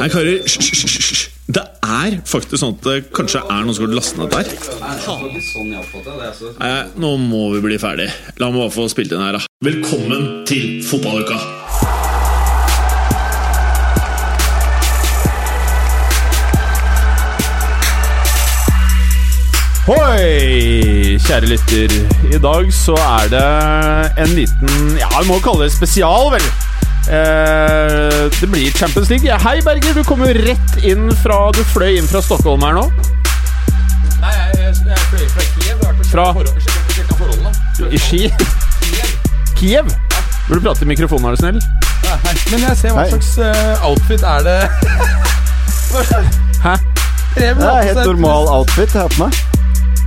Hei, karer. Hysj. Det er faktisk sånn at det kanskje er noen som har lastet ned dette her. Nei, nå må vi bli ferdig. La meg bare få spilt inn her, da. Velkommen til fotballuka! Hoi, kjære lytter. I dag så er det en liten Ja, vi må kalle det spesial, vel. Eh, det blir Champions League. Hei, Berger. Du kommer jo rett inn fra Du fløy inn fra Stockholm her nå. Nei, jeg, jeg, jeg fløy fra Kiev. Fra? forholdene. I Ski. Kiev. Kiev. Vil du prate i mikrofonen, er du snill? Nei. Men jeg ser hva slags uh, outfit er det Hæ? Det er helt normal outfit jeg har på meg.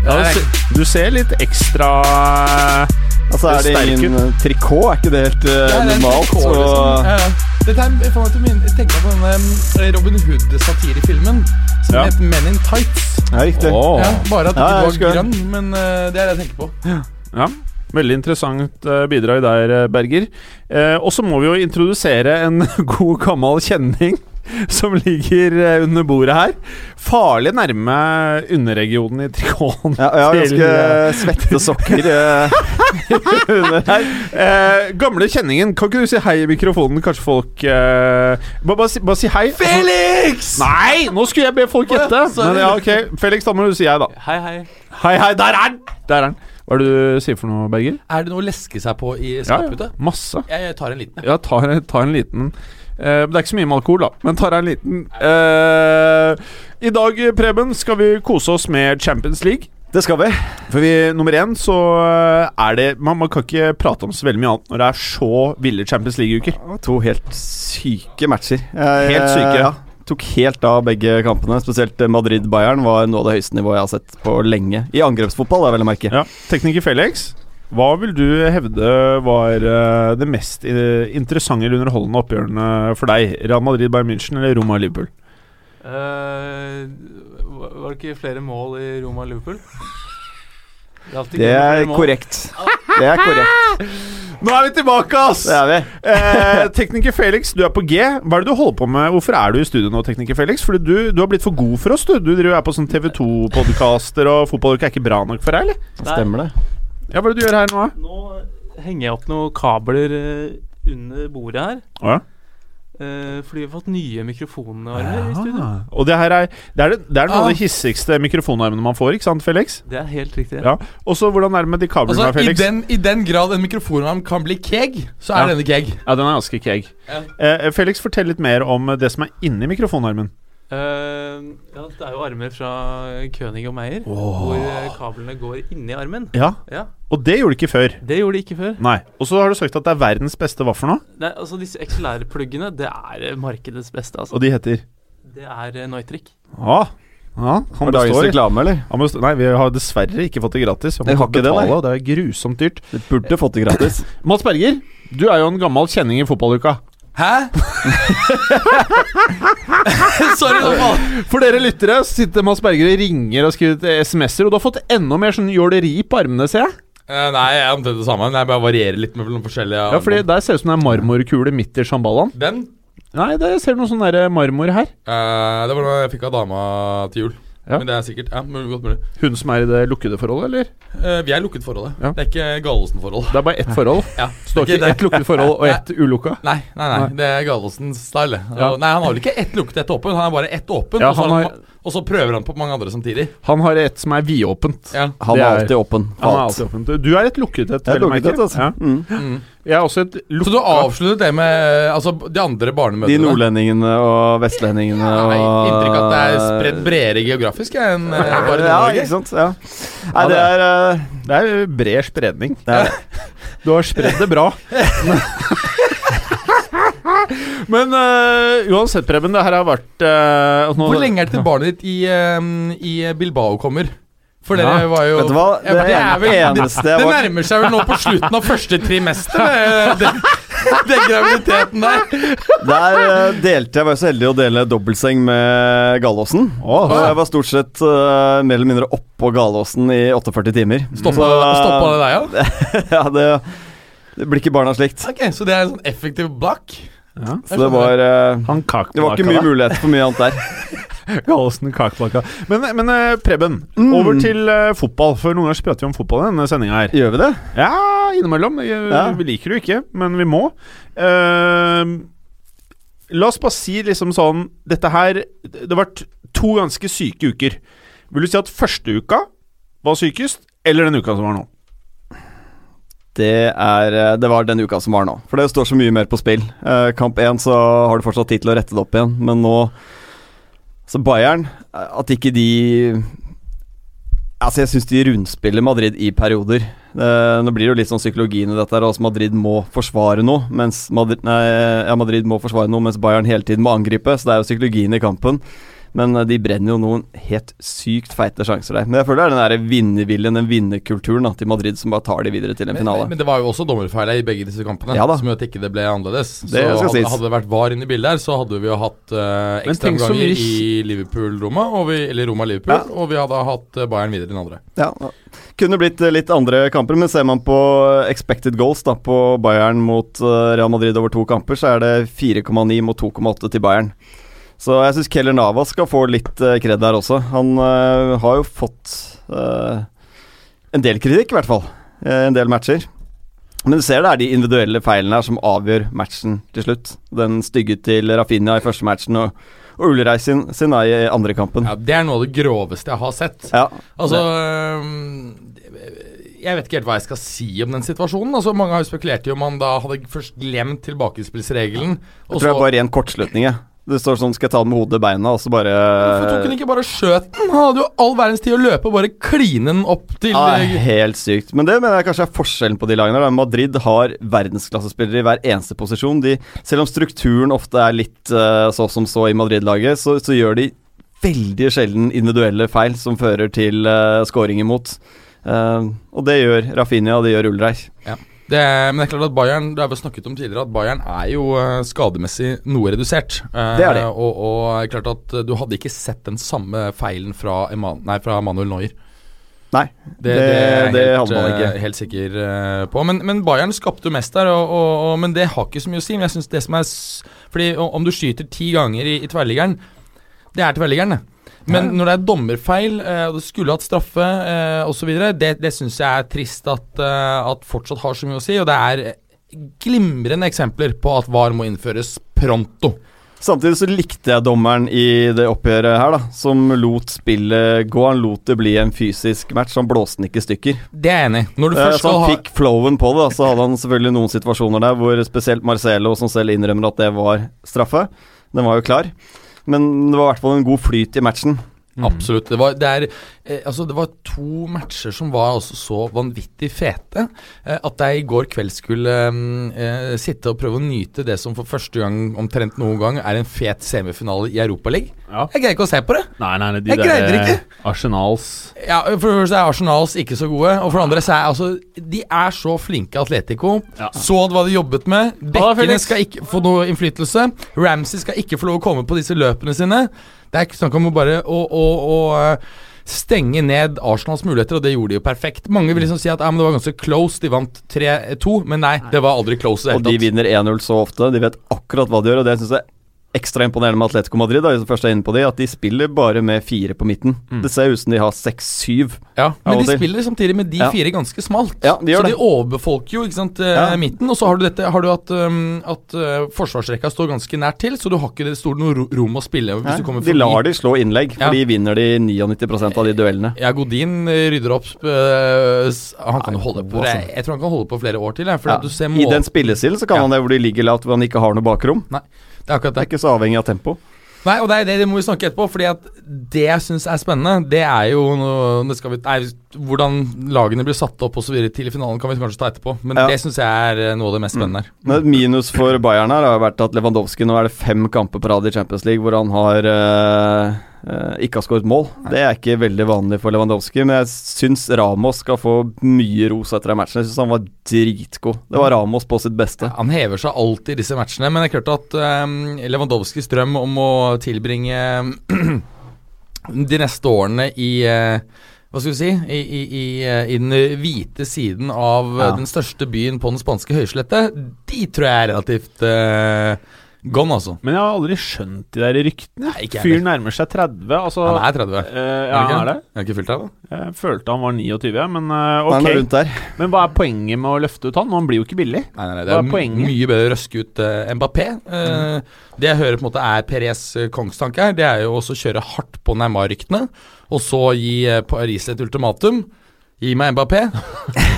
Ja, du, ser, du ser litt ekstra Altså Er det ingen trikot? Er ikke det helt uh, Det normalt? trikot, Så, liksom. Ja, ja. Dette er, jeg meg til min, jeg tenker på denne eh, Robin Hood-satirefilmen som Ja. heter Men in Tights. ja, riktig. oh. Ja, bare at Ja, ikke var grønn, men uh, det er det jeg tenker på. Ja, veldig interessant bidrag der, Berger. Eh, og så må vi jo introdusere en god gammel kjenning som ligger eh, under bordet her. Farlig nærme underregionen i trikoten Ja, jeg har til, ganske eh, svette sokker eh, under her. eh, Gamle kjenningen, kan ikke du si hei i mikrofonen? Kanskje folk eh, bare, bare, si, bare si hei. Felix! Nei, nå skulle jeg be folk gjette. Men ja, ok, Felix, da må du si hei, da. Hei, hei. Hei, hei, der er han! Der er han. Hva er det du sier for noe, Berger? Er det noe å leske seg på i skapet ja, ja. masse. Jeg, jeg tar en liten. jeg. Ja, ta, ta en liten eh, Det er ikke så mye med alkohol, da, men tar en liten. Uh, I dag, Preben, skal vi kose oss med Champions League. Det skal vi. For vi, nummer én så er det man, man kan ikke prate om så veldig mye annet når det er så ville Champions League-uker. To helt syke matcher. Jeg, Helt syke. Ja, tok helt av begge kampene. Spesielt eh, Madrid-Bayern var noe av det høyeste nivået jeg har sett på lenge. I angrepsfotball, det er vel å merke. Ja. Tekniker Felix, hva vil du hevde var eh, det mest eh, interessante eller underholdende oppgjørene for deg? Real Madrid, Bayern München eller Roma Liverpool? Uh, var det ikke flere mål i Roma Liverpool? Det er, Det er korrekt. Det er korrekt. Nå er vi tilbake, ass! Det er vi. Eh, tekniker Felix, du er på G. Hva er det du holder på med? Hvorfor er du i studio nå, tekniker Felix? Fordi du, du har blitt for god for oss, du. Du driver er på sånn TV2-podkaster, og fotballuka er ikke bra nok for deg, eller? Stemmer det. Ja, Hva er det du gjør her nå. Nå henger jeg opp noen kabler eh, under bordet her. Ja. Uh, fordi vi har fått nye mikrofonarmer i studio. Og det her er Det er, det, det er noen av Ah. de hissigste mikrofonarmene man får, ikke sant, Felix? Det er helt riktig. Ja. Og så hvordan er det med de kablene, Altså, i, Felix? den, I den grad en mikrofonarm kan bli keg, så er Ja. denne keg. Ja, den er ganske keeg. Ja. Eh, Felix, fortell litt mer om det som er inni mikrofonarmen. Eh, ja, det er jo armer fra König og Meyer, hvor eh, kablene går inni armen. Ja, Ja, Og det gjorde de ikke før. Det gjorde de ikke før. Nei. Og så har du sagt at det er verdens beste hva for noe? Nei, altså Disse XLR-pluggene, det er eh, markedets beste. altså Og de heter Det er uh, Neutrik. Ja. ja han Var dagens består. reklame, eller? Han består. Nei, vi har dessverre ikke fått det gratis. Jeg har ikke det, betale, nei? og det er grusomt dyrt. Du burde fått det gratis. Mats Berger, du er jo en gammel kjenning i fotballuka. Hæ? Sorry, nå. For dere lyttere sitter Mads og ringer og skriver SMS-er, og du har fått enda mer sånn jåleri på armene, ser jeg. Eh, nei, jeg er omtrent det samme. Jeg bare varierer litt med noen forskjellige Ja, fordi Der ser det ut som det er marmorkule midt i sjambalaen. Den Nei, det ser du noe sånn der marmor her. eh, Det var noe jeg fikk av dama til jul. Ja. Men det er sikkert Ja, godt mulig. Hun som er i det lukkede forholdet, eller? Eh, vi er i lukket forholdet. Ja. Det er ikke Gallosen-forhold. Det er bare ett forhold. Ja. Så det er ikke ett lukket forhold og ett ulukka. Nei, nei, nei, Nei. det er Gallosens style. Ja. Nei, Han har vel ikke ett lukket, ett åpen. Han har bare ett åpen, Ja, og, så han har har- han, og så prøver han på mange andre samtidig. Han har et som er vidåpent. Ja. Han er er- alltid åpen. Han er alltid åpent. Du er et lukket et, Jeg vel lukket merke. et, altså. Ja. Mm. Mm. Jeg er også et Så du avsluttet det med altså, de andre barnemøtene? De nordlendingene og vestlendingene Ja, og jeg inntrykk at det er spredt bredere geografisk enn eh, bare Ja, Nord-Norge. ikke sant. Ja. Nei, det er eh, Det er bred spredning. det er, Du har spredd det bra. Men uh, uansett, Preben, det her har vært uh, nå, Hvor lenge er det til barnet ditt i, uh, i Bilbao kommer? For dere Ja. var jo Vet du hva? Ja, Det er vel- eneste jeg Det nærmer seg vel nå på slutten av første trimester, det- den, graviditeten der. Der delte jeg var så heldig å dele dobbeltseng med Galåsen. Og jeg var stort sett uh, mer eller mindre oppå Galåsen i 48 timer. Stoppa, stoppa det deg, ja? ja, det, det blir ikke barna slikt. Ok, Så det er en sånn effektiv blakk? Ja. Så det var eh, Han Det var ikke mye muligheter for mye annet der. Gallosen kakebakka. Men, men eh, Preben, Mm. over til eh, fotball. For noen ganger prater vi om fotball i denne sendinga her. Gjør vi det? Ja, innimellom. Vi, Ja. vi liker det jo ikke, men vi må. Uh, la oss bare si liksom sånn Dette her Det har vært to ganske syke uker. Vil du si at første uka var sykest, eller den uka som var nå? Det, er, eh, det var den uka som var nå. For det står så mye mer på spill. Eh, kamp én så har du fortsatt tid til å rette det opp igjen, men nå Så Bayern, eh, at ikke de Altså, jeg syns de rundspiller Madrid i perioder. Eh, nå blir det jo litt sånn psykologien i dette, her, altså Madrid må forsvare noe, mens Madrid, nei, ja, Madrid må forsvare noe, mens Bayern hele tiden må angripe. Så det er jo psykologien i kampen. Men eh, de brenner jo noen helt sykt feite sjanser der. Men jeg føler det er den der vinnerviljen, den vinnerkulturen til Madrid som bare tar de videre til en Men, finale. men det var jo også dommerfeil i begge disse kampene, Ja som gjør at ikke det ble annerledes. Det så hadde, hadde det vært VAR inne i bildet her, så hadde vi jo hatt uh, Men ekstraomganger i Liverpool-Roma, eller Roma-Liverpool, Ja. og vi hadde hatt eh, Bayern videre enn den andre. Ja, kunne blitt eh, litt andre kamper, men ser man på expected goals da, på Bayern mot eh, Real Madrid over to kamper, så er det 4,9 mot 2,8 til Bayern. Så jeg syns Keller Navas skal få litt uh, kred der også. Han uh, har jo fått uh, en del kritikk, i hvert fall. en del matcher. Men du ser det er de individuelle feilene her som avgjør matchen til slutt. Den stygge til Rafinha i første matchen og, og Ulreis sin, sin i andre kampen. Ja, Det er noe av det groveste jeg har sett. Ja, Altså Jeg vet ikke helt hva jeg skal si om den situasjonen. Altså Mange har jo spekulert i om han da hadde først glemt tilbakespillsregelen. Jeg tror det er bare ren kortslutning, jeg. Det står sånn 'skal jeg ta den med hodet i beina', og så bare Hvorfor tok han ikke bare og skjøt den? Han hadde jo all verdens tid å løpe og bare kline den opp til Ja, eh, helt sykt. Men det mener jeg kanskje er forskjellen på de lagene. Da. Madrid har verdensklassespillere i hver eneste posisjon. De, selv om strukturen ofte er litt uh, så som så i Madrid-laget, så, så gjør de veldig sjelden individuelle feil som fører til uh, scoring imot. Uh, og det gjør Rafinha, og det gjør Ulreich. Det, men det er klart at Bayern Det har vi snakket om tidligere At Bayern er jo eh, skademessig noe redusert. Eh, Det er det. Og, og klart at eh, du hadde ikke sett den samme feilen fra, Eman, nei, fra Manuel Neuer. Nei, Det, Det- det, er jeg helt, hadde man ikke. helt sikker på. Men, men Bayern skapte jo mest der, og, og, og, men det har ikke så mye å si. Men jeg synes det som er Fordi om du skyter ti ganger i, i tverrliggeren, det er tverrliggeren, det. Men når det er dommerfeil, eh, og du skulle hatt straffe eh, osv., det, det syns jeg er trist at, eh, at fortsatt har så mye å si. Og det er glimrende eksempler på at VAR må innføres pronto. Samtidig så likte jeg dommeren i det oppgjøret her, da. Som lot spillet gå. Han lot det bli en fysisk match. Han blåste den ikke i stykker. Det er jeg enig. Når du først Eh, ha... Så han ha fikk flowen på det. da. Så hadde han selvfølgelig noen situasjoner der hvor spesielt Marcelo, som selv innrømmer at det var straffe, den var jo klar. Men det var i hvert fall en god flyt i matchen. Absolutt. Det var, det, er, eh, altså det var to matcher som var altså så vanvittig fete eh, at jeg i går kveld skulle eh, sitte og prøve å nyte det som for første gang omtrent noen gang er en fet semifinale i Europaligaen. Ja. Jeg greier ikke å se på det. Nei, nei, de Jeg greide ikke. Arsenals Ja, For det første er Arsenals ikke så gode, og for det andre så er altså De er så flinke Atletico. Ja. Så hva de jobbet med. Bekkene skal ikke få noe innflytelse. Ramsey skal ikke få lov å komme på disse løpene sine. Det er ikke snakk om å bare å, å, å eh, stenge ned Arsenals muligheter, og det gjorde de jo perfekt. Mange vil liksom si at ja, men det var ganske close, de vant 3-2, men nei, det var aldri close Og de vinner 1-0 så ofte. De vet akkurat hva de gjør, og det syns jeg ekstra imponerende med Atletico Madrid. Da, hvis først er inne på det, At de spiller bare med fire på midten. Det ser ut som de har seks-syv. Ja, men de spiller samtidig med de Ja. fire ganske smalt. Ja, de så det. de overbefolker jo sant, eh, Ja. midten. Og så har du dette Har du at, um, at uh, forsvarsrekka står ganske nært til, så du har ikke det store noe rom å spille hvis du kommer De lar de slå innlegg, for de vinner de 99% av de duellene. Ja, Godin eh, rydder opp uh, Han kan jo holde på jeg, jeg tror han kan holde på flere år til. Jeg, I den spillestilen så kan han det hvor de ligger lavt, hvor han ikke har noe bakrom. Det er akkurat Det er ikke så avhengig av tempo. Nei, og det er det, det må vi snakke etterpå. Fordi at det jeg syns er spennende, det er jo det skal vi, nei, Hvordan lagene blir satt opp osv. til i finalen, kan vi kanskje ta etterpå. Men Ja. det syns jeg er eh, noe av det mest spennende her. Men et minus for Bayern her har vært at Lewandowski nå er det fem kamper på rad i Champions League hvor han har eh, ikke har skåret mål. Det er ikke veldig vanlig for Lewandowski, men jeg syns Ramos skal få mye ros etter den matchen. Jeg syns han var dritgod. Det var Ramos på sitt beste. Han hever seg alltid i disse matchene, men det er klart at um, Lewandowskis drøm om å tilbringe de neste årene i uh, hva skal vi si I, i, i, eh, i den hvite siden av eh, Ja. den største byen på den spanske høyslette, de tror jeg er relativt eh, Gone, altså. Men jeg har aldri skjønt de der ryktene. Nei, ikke jeg Fyren nærmer seg 30, altså Han er 30. Uh, Ja, han er det. Er ikke fylt av, da? Jeg følte han var 29, men eh, Han ok. er rundt der. Men hva er poenget med å løfte ut han? Han blir jo ikke billig. Nei, nei, nei, det er er, mye bedre å røske ut uh, Mbappé. Eh, Det jeg hører på en måte er Perez eh, kongstanke her, det er jo også å kjøre hardt på Neymar-ryktene, og så gi eh, Paris et ultimatum. Gi meg Mbappé,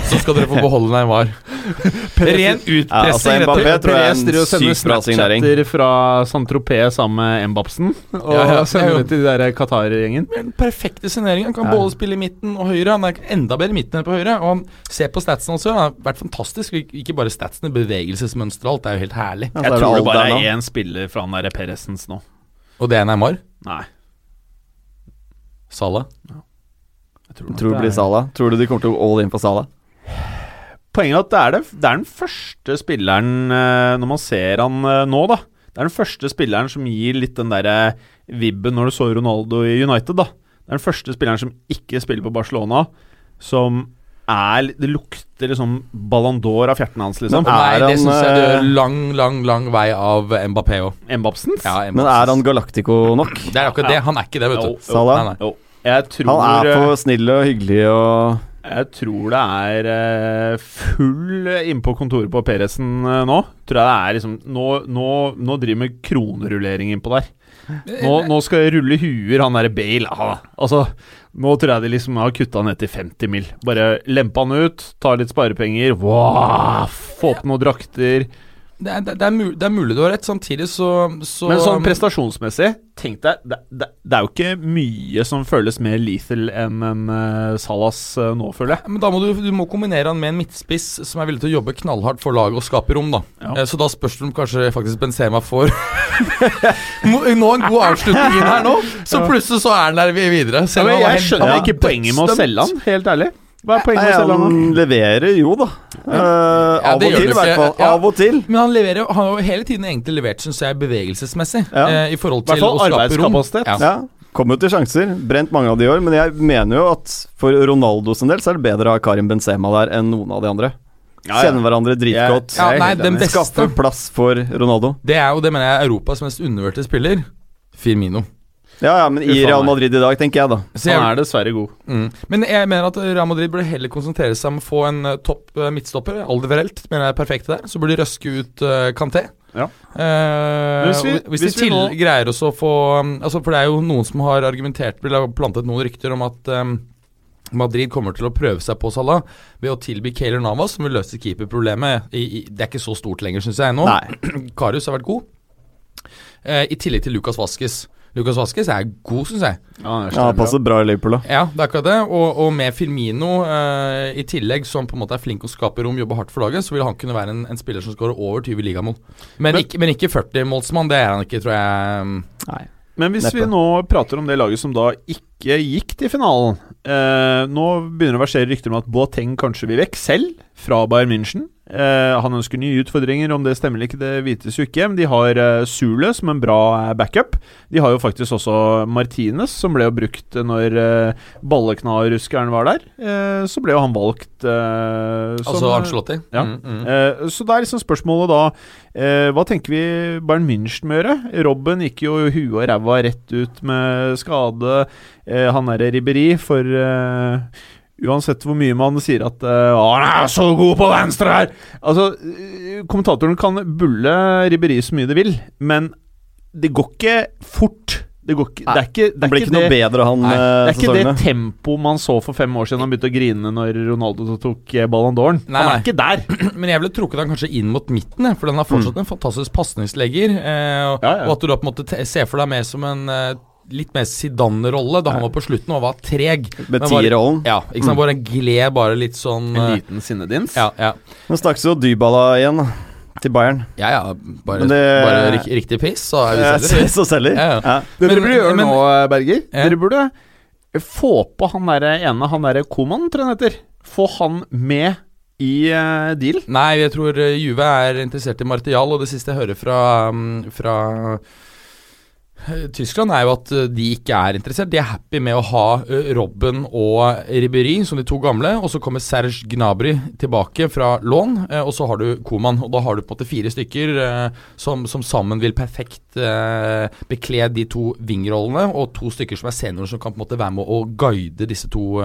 så skal dere få beholde Neymar. Ren utpressing. Ja, altså, Mbappé tror jeg er Perez en sykt bra signering. Snapchatter fra Saint-Tropez sammen med Mbapsen. Og Ja, ja, sender det til de der Qatar-gjengen. Den perfekte signeringen. Han kan både spille i midten og høyre. Han er enda bedre i midten enn på høyre. Og han ser på statsen også. Han har vært fantastisk. Ikke- bare statsene, bevegelsesmønsteret og alt. Det er jo helt herlig. Ja, Jeg det tror det bare er én spiller fra han derre Peresens nå. Og det er Neymar. Nei. Salah. Jeg tror, Tror det det blir er- Salah. Tror du de kommer til å gå all in på Sala? Poenget er at det er, det, det er den første spilleren eh, Når man ser han eh, nå, da. Det er den første spilleren som gir litt den derre vibben når du så Ronaldo i United, da. Det er den første spilleren som ikke spiller på Barcelona, som er Det lukter liksom Ballon d'Or av fjerten hans, liksom. Men Nei, det han, syns jeg det eh, gjør lang, lang, lang vei av Mbappé òg. Mbapsens? Ja, Men er han Galactico nok? Det er akkurat det. Han er ikke det, vet du. jo. jo. Nei, nei. Jo. Jeg tror Han er eh, for snill og hyggelig og Jeg tror det er eh, full innpå kontoret på Peresen eh, nå. Tror jeg det er liksom Nå, nå, nå driver med kronerullering innpå der. Nå, nå skal jeg rulle huer, han derre Bale. Ah, altså, nå tror jeg de liksom har kutta ned til 50 mil. Bare lempe han ut, ta litt sparepenger. Wow, få opp noen drakter. Det er, det, er mul det er mulig du har rett. Samtidig så, så Men sånn prestasjonsmessig, tenk deg det, det, er jo ikke mye som føles mer lethal enn en uh, Salas uh, nå, føler jeg. Men da må du, du må kombinere han med en midtspiss som er villig til å jobbe knallhardt for laget og skape rom, da. Ja. Eh, Så da spørs det om kanskje faktisk Benzema får Nå en god avslutning inn her nå, så plutselig så er han der videre. Ja, jeg skjønner ikke poenget med å selge han, helt ærlig. Hva er poenget med å selge han? han leverer jo, da. Eh, av og til, i hvert fall. Ja. Av og til. Men han leverer Han har jo hele tiden egentlig levert, syns jeg, bevegelsesmessig. Ja. Uh, I forhold til fall å skape rom. arbeidskapasitet. Ja. Ja. Kommer jo til sjanser. Brent mange av de i år. Men jeg mener jo at for Ronaldos en del så er det bedre å ha Karim Benzema der enn noen av de andre. Ja, ja. Kjenner hverandre dritgodt. Ja, nei, den beste Skaffer plass for Ronaldo. Det er jo, det mener jeg, Europas mest undervurderte spiller. Firmino. Ja, ja, men i Real. Madrid i dag, tenker jeg, da. Så jeg, Han er dessverre god. mm. Men jeg mener at Real Madrid burde heller konsentrere seg om å få en eh, topp eh, midtstopper. Alderverelt mener jeg er perfekt der. Så burde de røske ut uh, Kanté. Ja. Eh, Hvis vi- hvis, hvis de vi til nå- greier også å få um, altså For det er jo noen som har argumentert Eller plantet noen rykter om at um, Madrid kommer til å prøve seg på Salah ved å tilby Kaylor Navas, som vil løse keeperproblemet. I, i, det er ikke så stort lenger, syns jeg nå. Nei. Karius har vært god. Eh, I tillegg til Lucas Vasques. Lucas Vasques er god, syns jeg. Ja, han Ja, passer bra i Liverpool, da. Ja, det er akkurat det. Og, og med Firmino eh, i tillegg, som på en måte er flink å skape rom, jobber hardt for laget, så vil han kunne være en, en spiller som skårer over 20 ligamål. Men, Men- ikke, men ikke 40-målsmann, det er han ikke, tror jeg. Nei. Men hvis Neppe. vi nå prater om det laget som da ikke gikk til finalen eh, Nå begynner det å versere rykter om at Boateng kanskje vil vekk selv fra Bayern München. Eh, han ønsker nye utfordringer, om det stemmer eller ikke, det vites jo ikke. Men de har eh, Sule som en bra eh, backup. De har jo faktisk også Martinez, som ble jo brukt når eh, balleknarruskeren var der. Så ble jo han valgt som, Altså Ancelotti. ja. Mm, mm. Så det er liksom spørsmålet da Hva tenker vi Bayern München må gjøre? Robben gikk jo huet og ræva rett ut med skade. Han er Ribberi for Uansett hvor mye man sier at uh, «Å, 'Han er så god på venstre her!' Altså, eh, Kommentatoren kan bulle Ribberi så mye de vil, men det går ikke fort. Det, går ikke, det er ikke, det Han er blir ikke noe det bedre, han, Nei, eh, det er ikke det sesongene. tempoet man så for fem år siden han begynte å grine når Ronaldo tok Ballon d'Oren. Nei, Han nei. er ikke der. Men jeg ville trukket han kanskje inn mot midten, for den har fortsatt en fantastisk pasningslegger. Eh, og, Mm. Ja, ja. og at du da på en måte ser for deg mer som en eh, litt mer Zidane-rolle, da han var på slutten og var treg. Med Men var- tierrollen. Ja, ikke sant. Bare gled bare litt sånn En eh, liten sinnedins. ja, ja. Nå snakkes jo Dybala igjen, da. Til Bayern. ja, ja. Bare, det- bare rik, riktig piss, så er vi Eh, selger. Så selger. Ja, ja. Ja. Det dere burde gjøre men- nå, Berger Ja. Dere burde få på han der ene, han derre Koman, tror jeg han heter. Få han med i uh, deal. Nei, jeg tror eh, Juve er interessert i Martial, og det siste jeg hører fra, mm, fra Eh, Tyskland er jo at eh, de ikke er interessert. De er happy med å ha eh, Robben og Ribéry som de to gamle. Og så kommer Serge Gnabry tilbake fra lån, eh, og så har du Koman. Og da har du på en måte fire stykker som, som sammen vil perfekt bekle de to vingrollene, og to stykker som er seniorer som kan på en måte være med å guide disse to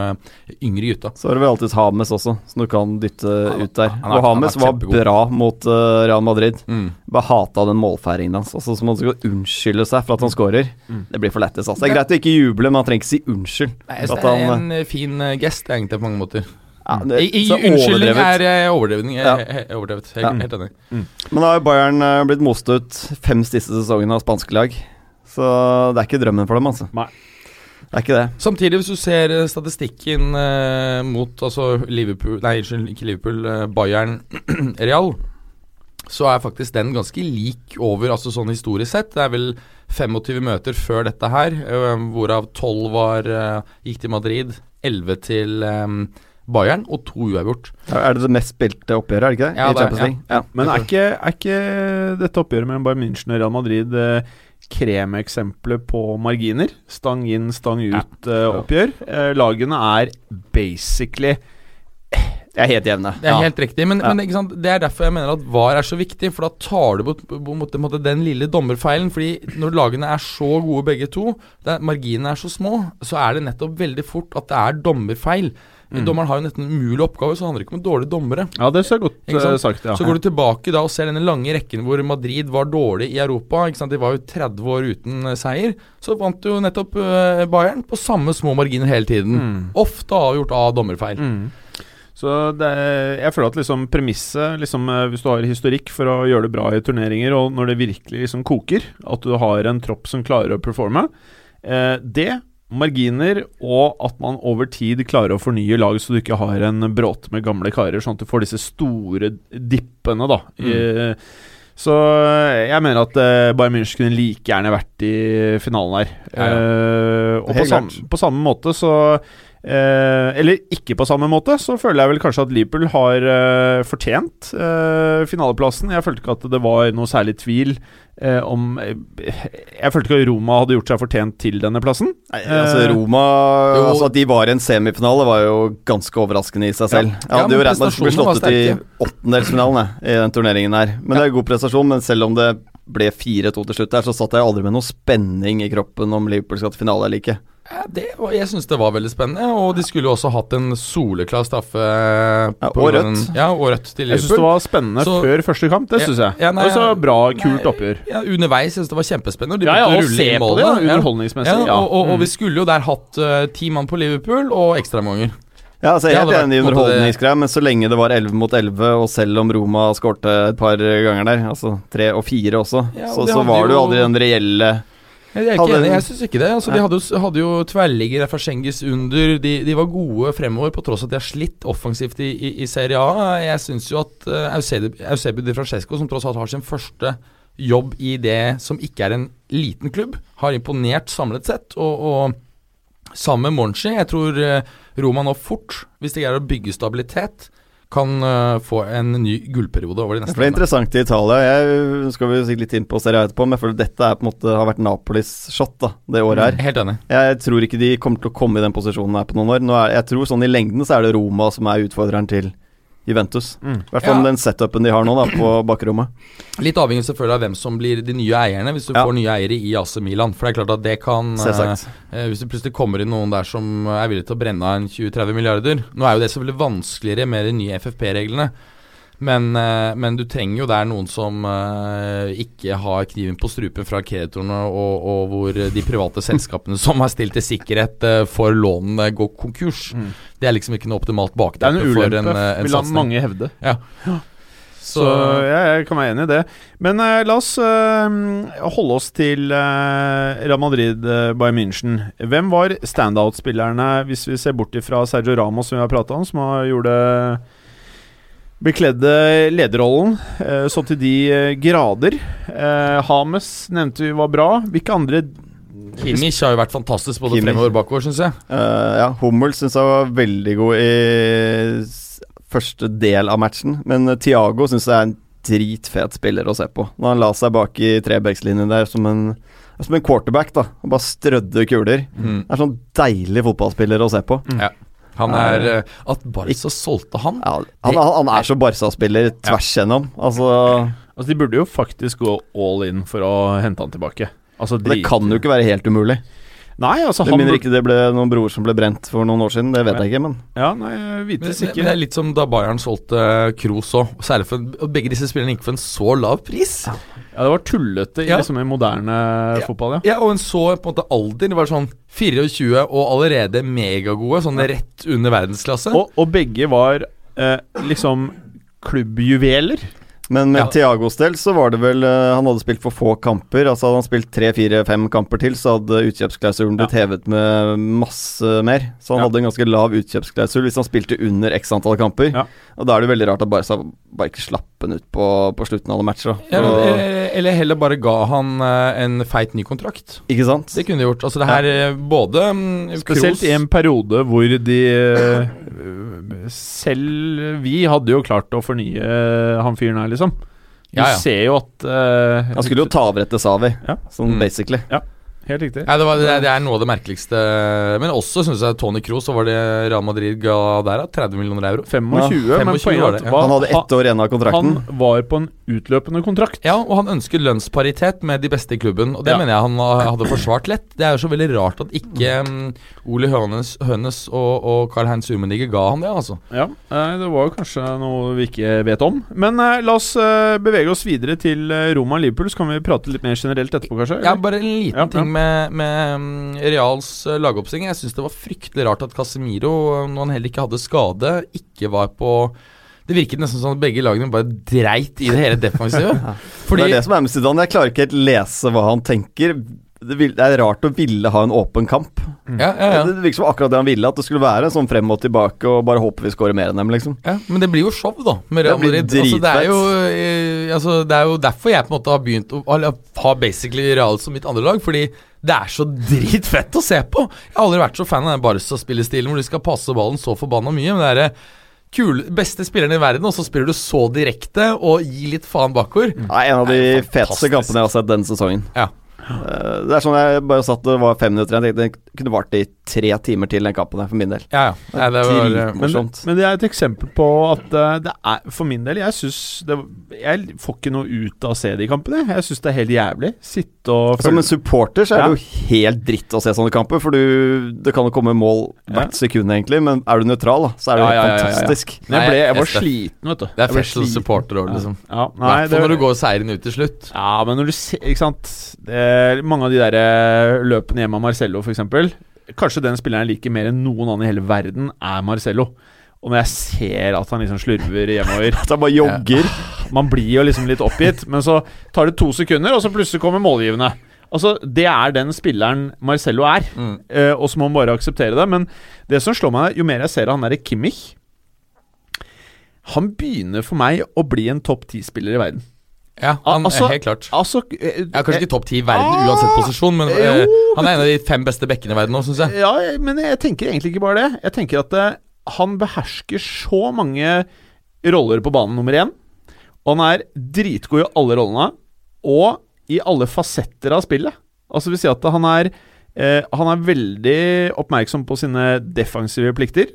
yngre gutta. Så har du vel alltid Hames også, som du kan dytte Han- ut der. han og Hames var bra mot Real Madrid. Mm. Bare hata den målfeiringen hans. Altså, så man skal unnskylde seg for at han scorer. Det blir for lættis. Altså. Det er greit å ikke juble, men han trenger ikke si unnskyld. Nei, at det er han, en eh, fin eh, gest, egentlig, på mange måter. ja, det, I, i, unnskyldning er overdrevet. Ja. eh, overdrevet. Helt, Ja. helt enig. Men da har jo Bayern blitt most ut fem siste sesongene av spanske lag. Så det er ikke drømmen for dem, altså. Nei. Det er ikke det. Samtidig, hvis du ser statistikken eh, mot altså Liverpool Nei, unnskyld, ikke Liverpool. eh, Bayern Real, så er faktisk den ganske lik over, altså sånn historisk sett. Det er vel 25 møter før dette her, eh, hvorav 12 var, eh, gikk til Madrid, 11 til eh, Bayern og to uavgjort. Er det det mest spilte oppgjøret, er det ikke det? Ja, det er- League? Ja. Men er ikke, er ikke dette oppgjøret mellom Bayern München og Real Madrid eh, kremeksempelet på marginer? Stang inn, stang ut-oppgjør. Eh, lagene er basically Jeg er helt jevne. Det er Ja. helt riktig, men, Ja. men det er derfor jeg mener at VAR er så viktig. For da tar du bort på en måte, den lille dommerfeilen. Fordi når lagene er så gode begge to, det er, marginene er så små, så er det nettopp veldig fort at det er dommerfeil. Dommeren har jo nesten en umulig oppgave, så det handler ikke om dårlige dommere. Ja, det så godt eh, sagt, ja. Så går du tilbake da og ser denne lange rekken hvor Madrid var dårlig i Europa. De var jo 30 år uten eh, seier. Så vant jo nettopp eh, Bayern på samme små marginer hele tiden. Mm. Ofte avgjort av dommerfeil. Mm. Så det, er- jeg føler at liksom premisset, liksom, eh, hvis du har historikk for å gjøre det bra i turneringer, og når det virkelig liksom koker, at du har en tropp som klarer å performe, eh, det, marginer, og at man over tid klarer å fornye lag så du ikke har en bråte med gamle karer, sånn at du får disse store dippene, da. I, så jeg mener at eh, Bayern München kunne like gjerne vært i finalen her. Ja, ja. Eh, og på, samme, på samme måte så Eh, eller ikke på samme måte, så føler jeg vel kanskje at Liverpool har eh, fortjent eh, finaleplassen. Jeg følte ikke at det var noe særlig tvil eh, om eh, Jeg følte ikke at Roma hadde gjort seg fortjent til denne plassen. Nei, altså Eh, Roma jo. Altså At de var i en semifinale, var jo ganske overraskende i seg selv. Jeg Ja, hadde jo men regnet med at de skulle slått ut i åttendelsfinalen i den turneringen her. Men det er en god prestasjon. Men selv om det ble 4-2 til slutt der, så satt jeg aldri med noe spenning i kroppen om Liverpool skal til finale eller ikke. Ja, det, var- jeg syns det var veldig spennende, og de skulle jo også hatt en soleklar straffe Ja, og rødt. Ja, og rødt til jeg syns det var spennende Så- før første kamp. Det syns jeg. ja, nei, og så bra, kult nei, oppgjør. Ja, underveis syns jeg det var kjempespennende. og De Ja, ja, rulle se på det, Ja. underholdningsmessig. Ja, Ja. og, og, og Mm. vi skulle jo der hatt uh, ti mann på Liverpool og ekstraomganger. Ja, altså Jeg er helt enig i underholdningsgreia, men så lenge det var 11 mot 11, og selv om Roma skårte et par ganger der, altså tre og fire også, Ja, og så, så var det jo- aldri den reelle Jeg ikke jeg syns ikke det. Altså, de hadde jo, hadde jo tverrligger fra Schengis under. De, de var gode fremover, på tross av at de har slitt offensivt i, i, i Serie A. Jeg syns jo at uh, Eusebio Di Francesco, som tross alt har sin første jobb i det som ikke er en liten klubb, har imponert samlet sett. Og, og sammen med Monchi, jeg tror eh, Roma nå fort, hvis de greier å bygge stabilitet, kan uh, få en ny gullperiode over de neste årene. det er interessant i Italia. Jeg skal vi sikkert litt inn på Serie A etterpå, men jeg føler dette måte har vært Napolis shot da, det året her. Helt enig. Jeg tror ikke de kommer til å komme i den posisjonen her på noen år. Nå er, jeg tror sånn i lengden så er det Roma som er utfordreren til Juventus. Mm. I hvert fall Ja. den setupen de har nå da på bakrommet. Litt avhengig selvfølgelig av hvem som blir de nye eierne, hvis du Ja. får nye eiere i AC Milan. For det er klart at det kan eh, eh, Hvis det plutselig kommer inn noen der som er villig til å brenne av en 20-30 milliarder Nå er jo det selvfølgelig vanskeligere med de nye FFP-reglene. Men, eh, men du trenger jo der noen som eh, ikke har kniven på strupen fra kreditorene, og, og hvor de private selskapene som har stilt til sikkerhet eh, for lånene, går konkurs. Mm. Det er liksom ikke noe optimalt Det for bakteppe en for er en, en vil satsing. mange hevde. Så, Så, jeg, jeg kan være enig i det. Men uh, la oss uh, holde oss til uh, Real Madrid, uh, Bayern München. Hvem var standout-spillerne, hvis vi ser bort ifra Sergio Ramos, som vi har prata om, som har gjorde Bekledde lederrollen eh, så til de eh, grader. Eh, Hames nevnte vi var bra. Hvilke andre Kimmich har jo vært fantastisk både Kimmich. fremover og bakover, syns jeg. Uh, ja, Hummel syns jeg var veldig god i første del av matchen, men Tiago syns jeg er en dritfet spiller å se på. Når han la seg bak i trebekslinjen der som en Som en quarterback, da. og bare strødde kuler. Mm. Det er sånn deilig fotballspiller å se på. Han er eh, At Barca solgte han Ja, han, han, han er så Barca-spiller tvers gjennom. Altså, Altså, de burde jo faktisk gå all in for å hente han tilbake. Altså, det kan jo ikke være helt umulig. Nei, altså Med han mindre ikke det ble noen bror som ble brent for noen år siden. Det vet jeg ikke, men Ja, nei, jeg Men, ikke. men, men det er litt som da Bayern solgte Kroos òg. Særlig for begge disse spillerne gikk for en så lav pris. Ja, Ja, det var tullete i Ja. liksom i moderne fotball, ja. Og en så på en måte alder. Det var sånn 24 og allerede megagode. Sånn rett under verdensklasse. Og, og begge var eh, liksom klubbjuveler. Men med Ja. Thiagos del så var det vel eh, Han hadde spilt for få kamper. Altså Hadde han spilt tre, fire, fem kamper til, så hadde utkjøpsklausulen blitt hevet med masse mer. Så han Ja. hadde en ganske lav utkjøpsklausul hvis han spilte under x antall kamper. Ja. Og da er det veldig rart at Barca bare ikke slapp han ut på, på slutten av alle matcher. Ja, eller, eller heller bare ga han eh, en feit ny kontrakt. ikke sant? Det kunne de gjort. Altså det her ja. både mm, Spesielt Kroos- i en periode hvor de eh, Selv vi hadde jo klart å fornye han fyren her, liksom. Du Ja, ja. ser jo at uh, Han skulle jo ta over etter Savi, Ja. sånn Mm. basically. Helt riktig. Ja, det, var, det, er, det er noe av det merkeligste. Men også syns jeg Tony Kroos, så var det Real Madrid ga der, 30 millioner euro. 25, Ja, men 25 poenget var er det, at ja. Han hadde ett år igjen av kontrakten. Han var på en utløpende kontrakt. Ja, og han ønsker lønnsparitet med de beste i klubben, og det Ja. mener jeg han hadde forsvart lett. Det er jo så veldig rart at ikke mm, Ole Hønes, Hønes og, og Carl-Heinz Umenigge ga han det, altså. Ja, eh, Det var jo kanskje noe vi ikke vet om. Men eh, la oss eh, bevege oss videre til eh, Roma Liverpool. Så kan vi prate litt mer generelt etterpå, kanskje? Ja, bare en liten Ja, ja. ting med, med med Reals eh, lagoppstilling. Jeg syns det var fryktelig rart at Casemiro, når han heller ikke hadde skade, ikke var på Det virket nesten som at begge lagene bare dreit i det hele defensive. Fordi Det er det som er med Zidane. Jeg klarer ikke helt lese hva han tenker. Det, vil, det er rart å ville ha en åpen kamp. ja, ja, ja. Det virker som akkurat det han ville, at det skulle være en sånn frem og tilbake og bare håpe vi scorer mer enn dem, liksom. Ja, men det blir jo show, da, med Real Madrid. Altså, det, er jo, eh, altså, det er jo derfor jeg på en måte har begynt å ha basically Real som mitt andre lag. Fordi det er så dritfett å se på! Jeg har aldri vært så fan av den Barca-spillestilen hvor de skal passe ballen så forbanna mye. Men det er det kule, beste spilleren i verden, og så spiller du så direkte og gir litt faen bakover. Det er en av de feteste kampene jeg har sett denne sesongen. Ja. Eh, Det er sånn jeg bare satt og var fem minutter igjen. Det kunne vart i tre timer til den kampen der, for min del. Ja, ja. Nei, det var, eh, men, men det er et eksempel på at eh, det er For min del, jeg syns Jeg får ikke noe ut av å se de kampene. Jeg syns det er helt jævlig. Sitte og Som en supporter så er Ja. det jo helt dritt å se sånne kamper, for du, det kan jo komme mål hvert sekund, egentlig, men er du nøytral, da, så er det jo Ja, ja, ja, ja, ja. fantastisk. Nei, jeg, ble, jeg var sliten, vet du. det er ble supporter òg, liksom. Ja, I nei, hvert fall det, når du går seieren ut til slutt. ja, men når du ser Ikke sant det, Mange av de der eh, løpene hjemme av Marcello, f.eks. Kanskje den spilleren jeg liker mer enn noen annen i hele verden, er Marcello. Og når jeg ser at han liksom slurver hjemover At han bare jogger. Man blir jo liksom litt oppgitt, men så tar det to sekunder, og så plutselig kommer målgivende. Altså, Det er den spilleren Marcello er, Mm. eh, og så må man bare akseptere det. Men det som slår meg, jo mer jeg ser han derre Kimmich Han begynner for meg å bli en topp ti-spiller i verden. Ja, han Altså, er helt klart. Altså eh, Ja, kanskje ikke topp ti i verden Ah, uansett posisjon, men eh, han er en av de fem beste bekkene i verden nå, syns jeg. Ja, men jeg tenker egentlig ikke bare det. Jeg tenker at eh, han behersker så mange roller på banen nummer én. Og han er dritgod i alle rollene, og i alle fasetter av spillet. Altså vil si at han er eh, Han er veldig oppmerksom på sine defensive plikter,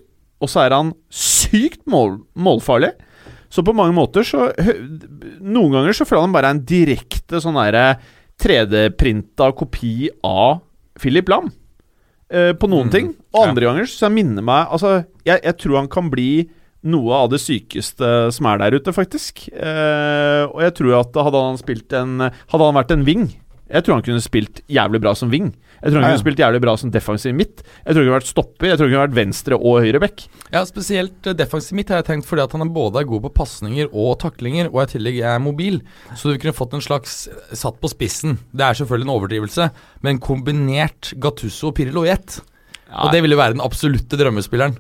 og så er han sykt mål, målfarlig. Så på mange måter så Noen ganger så føler han bare en direkte sånn derre 3D-printa kopi av Philip Lam. eh, på noen Mm, ting. Og ja. andre ganger så jeg minner meg Altså, jeg, jeg tror han kan bli noe av det sykeste som er der ute, faktisk. Eh, og jeg tror at hadde han spilt en Hadde han vært en wing Jeg tror han kunne spilt jævlig bra som wing. Jeg tror han Ja, ja. kunne spilt jævlig bra som defensiv midt. Jeg tror han kunne vært stopper. Jeg tror han kunne vært venstre og høyre back. Ja, spesielt defensiv midt har jeg tenkt fordi at han er både er god på pasninger og taklinger, og i tillegg er mobil. Så du kunne fått en slags eh, satt på spissen. Det er selvfølgelig en overdrivelse, men kombinert Gattusso og Pirlo i ett. Og det vil jo være den absolutte drømmespilleren.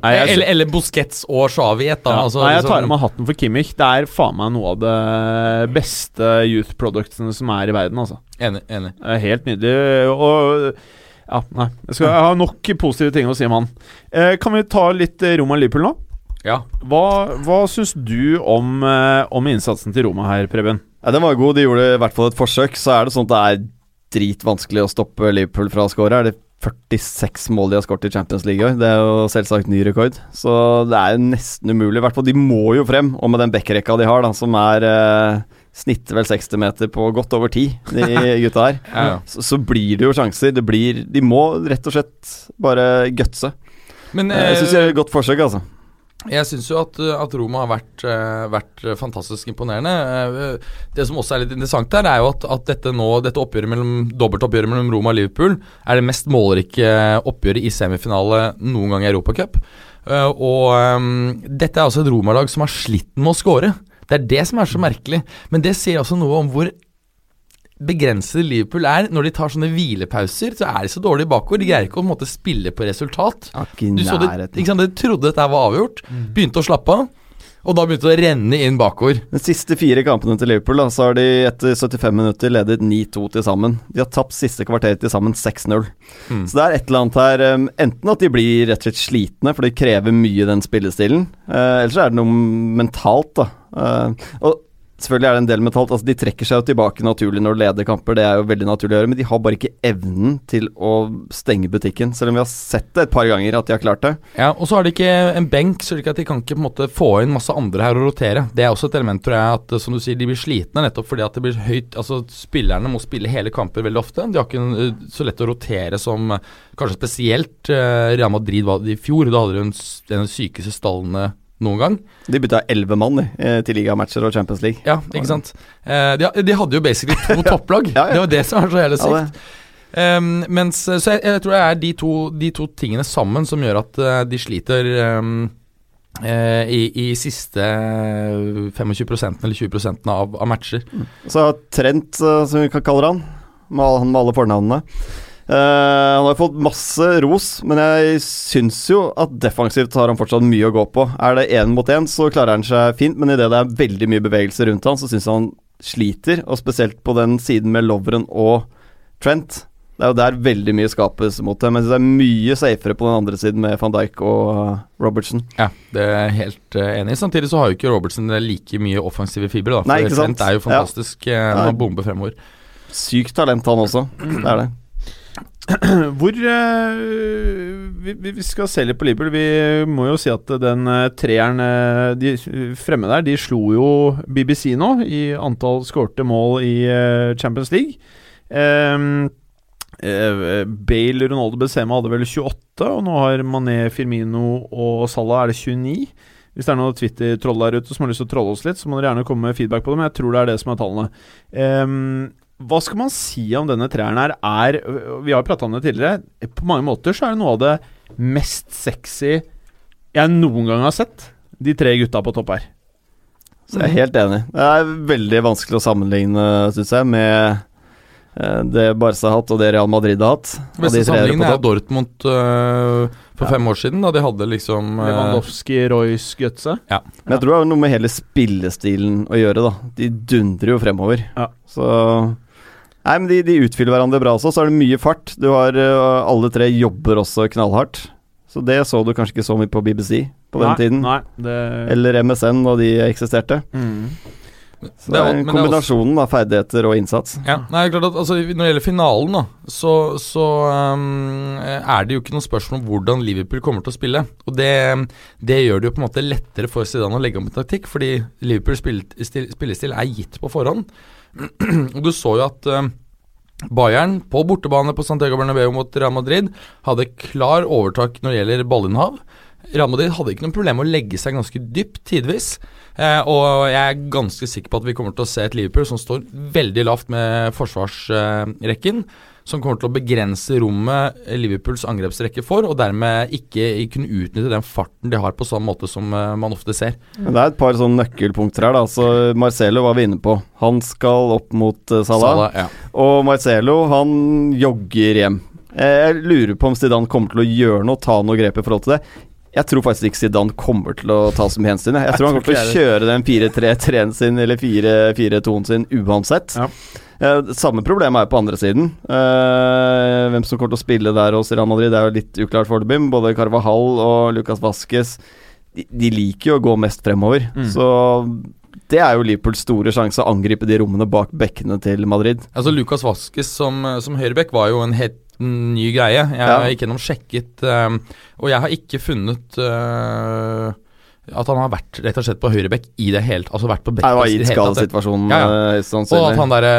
Nei, jeg, eller, eller Busquets og Shawi i ett, ja, altså, nei, jeg liksom- tar av meg hatten for Kimmich. Det er faen meg noe av det beste youth productsene som er i verden, altså. Enig. enig. Er helt nydelig. Og ja, nei. Jeg, skal, jeg har nok positive ting å si om han. Eh, kan vi ta litt eh, Roma Liverpool nå? Ja. Hva, hva syns du om, eh, om innsatsen til Roma her, Preben? Ja, den var god. De gjorde i hvert fall et forsøk. Så er det sånn at det er dritvanskelig å stoppe Liverpool fra å skåre. Er det 46 mål de har skåret i Champions League i år? Det er jo selvsagt ny rekord. Så det er nesten umulig. I hvert fall de må jo frem. Og med den backrekka de har, da, som er eh, snitter vel 60 meter på godt over 10, de gutta her, Ja, så, så blir det jo sjanser. Det blir De må rett og slett bare gutse. Men Jeg syns det eh, er et godt forsøk, altså. Jeg syns jo at, at Roma har vært, eh, vært fantastisk imponerende. Eh, Det som også er litt interessant her, er jo at, at dette nå, dette oppgjøret mellom, dobbeltoppgjøret mellom Roma og Liverpool er det mest målrike oppgjøret i semifinale noen gang i Europacup. Og um, dette er altså et Roma-lag som har slitt med å score. Det er det som er så merkelig. Men det sier også noe om hvor begrensede Liverpool er. Når de tar sånne hvilepauser, så er de så dårlige bakover. De greier ikke å på en måte spille på resultat. Du så det, ikke sant, de trodde dette var avgjort, begynte å slappe av, og da begynte det å renne inn bakover. De siste fire kampene til Liverpool da, så har de etter 75 minutter ledet 9-2 til sammen. De har tapt siste kvarter til sammen 6-0. Mm. Så det er et eller annet her um, Enten at de blir rett og slett slitne, for de krever mye den spillestilen. Uh, eller så er det noe mentalt, da. Uh, og selvfølgelig er det en del mentalt. Altså De trekker seg jo tilbake naturlig når de leder kamper, det er jo veldig naturlig å gjøre, men de har bare ikke evnen til å stenge butikken. Selv om vi har sett det et par ganger at de har klart det. Ja, Og så har de ikke en benk, så de kan ikke på en måte få inn masse andre her og rotere. Det er også et element, tror jeg, at som du sier, de blir slitne nettopp fordi at det blir høyt Altså Spillerne må spille hele kamper veldig ofte. De har ikke eh, så lett å rotere som eh, kanskje spesielt eh, Real Madrid var i fjor. Da hadde de den sykeste stallene noen gang. De bytta elleve mann eh, til ligamatcher og Champions League. Ja, ikke sant. Eh, de, de hadde jo basically to topplag. Ja, ja. Det var det som var så Ja, sykt. Ja, Um, mens, så jeg, jeg tror det er de to, de to tingene sammen som gjør at uh, de sliter um, uh, i, i siste 25 eller 20 av, av matcher. Så Trent, uh, som vi kaller han, med han med alle fornavnene. Eh, han har fått masse ros, men jeg syns jo at defensivt har han fortsatt mye å gå på. Er det én mot én, så klarer han seg fint, men idet det er veldig mye bevegelse rundt han, så syns han sliter, og spesielt på den siden med Lovren og Trent. Det er jo der veldig mye skapes mot dem, mens det er mye safere på den andre siden med van Dijk og Robertsen Robertson. Ja, det er jeg helt eh, enig i. Samtidig så har jo ikke Robertson like mye offensive fibre. Da, for Nei, ikke sant? Trent er jo fantastisk Ja. han bomber fremover. Sykt talent, han også. Det er det. Hvor eh, vi, vi skal se litt på Liverpool. Vi må jo si at den eh, treeren eh, de fremme der, de slo jo BBC nå i antall skårte mål i Champions League. Um, Bale, Ronaldo Benzema hadde vel 28, og nå har Mané, Firmino og Salah er det 29. Hvis det er noen Twitter-troll der ute som har lyst til å trolle oss litt, så må dere gjerne komme med feedback på det, men jeg tror det er det som er tallene. Ehm, hva skal man si om denne treeren her? Er, vi har prata om det tidligere. På mange måter så er det noe av det mest sexy jeg noen gang har sett. De tre gutta på topp her. Så jeg er helt enig. Det er veldig vanskelig å sammenligne, syns jeg, med eh, det Barca har hatt og det Real Madrid har hatt. Beste sammenligningen er. Dortmund uh, for Ja. fem år siden, da de hadde liksom uh, Lewandowski, Royce, Götze. Men jeg tror det har noe med hele spillestilen å gjøre, da. De dundrer jo fremover. Ja. Så Nei, men de, de utfyller hverandre bra også. Så er det mye fart. Du har eh, Alle tre jobber også knallhardt. Så det så du kanskje ikke så mye på BBC på den tiden. Nei, det Eller MSN da de eksisterte. mm. Så Det er- en kombinasjon det er kombinasjonen av ferdigheter og innsats. Ja, nei, klart at altså, Når det gjelder finalen, da så, så um, er det jo ikke noe spørsmål om hvordan Liverpool kommer til å spille. Og det, det gjør det jo på en måte lettere for Zidane å legge om en taktikk, fordi Liverpools spillestil, spillestil er gitt på forhånd. og du så jo at um, Bayern på bortebane på Santiago Bernabeu mot Real Madrid hadde klar overtak når det gjelder ballinnhav. Real Madrid hadde ikke noe problem med å legge seg ganske dypt tidvis. Eh, og jeg er ganske sikker på at vi kommer til å se et Liverpool som står veldig lavt med forsvarsrekken. Som kommer til å begrense rommet Liverpools angrepsrekke får, og dermed ikke kunne utnytte den farten de har på samme måte som eh, man ofte ser. Men det er et par sånne nøkkelpunkter her. da Så Marcelo var vi inne på. Han skal opp mot eh, Salah. Salah, ja. Og Marcelo, han jogger hjem. Jeg lurer på om Zidane kommer til å gjøre noe, ta noe grep i forhold til det. Jeg tror faktisk ikke Zidane kommer til å ta så mye hensyn. Jeg, jeg tror han kommer til å kjøre den 4-3-3-en sin eller 4-4-2-en sin uansett. Ja. Samme problem er jo på andre siden. Eh, hvem som kommer til å spille der hos Real Madrid, det er jo litt uklart foreløpig. Både Carvajal og Lucas Vasques de, de liker jo å gå mest fremover. Mm. Så det er jo Liverpools store sjanse å angripe de rommene bak bekkene til Madrid. Altså Lucas Vasques som, som høyrebekk var jo en helt ny greie. Jeg Ja. ikke gjennom sjekket, um, og jeg har ikke funnet eh, at han har vært rett og slett på høyrebekk i det hele Altså vært på Det var i gitt. Ja, ja. Sånn Og at han derre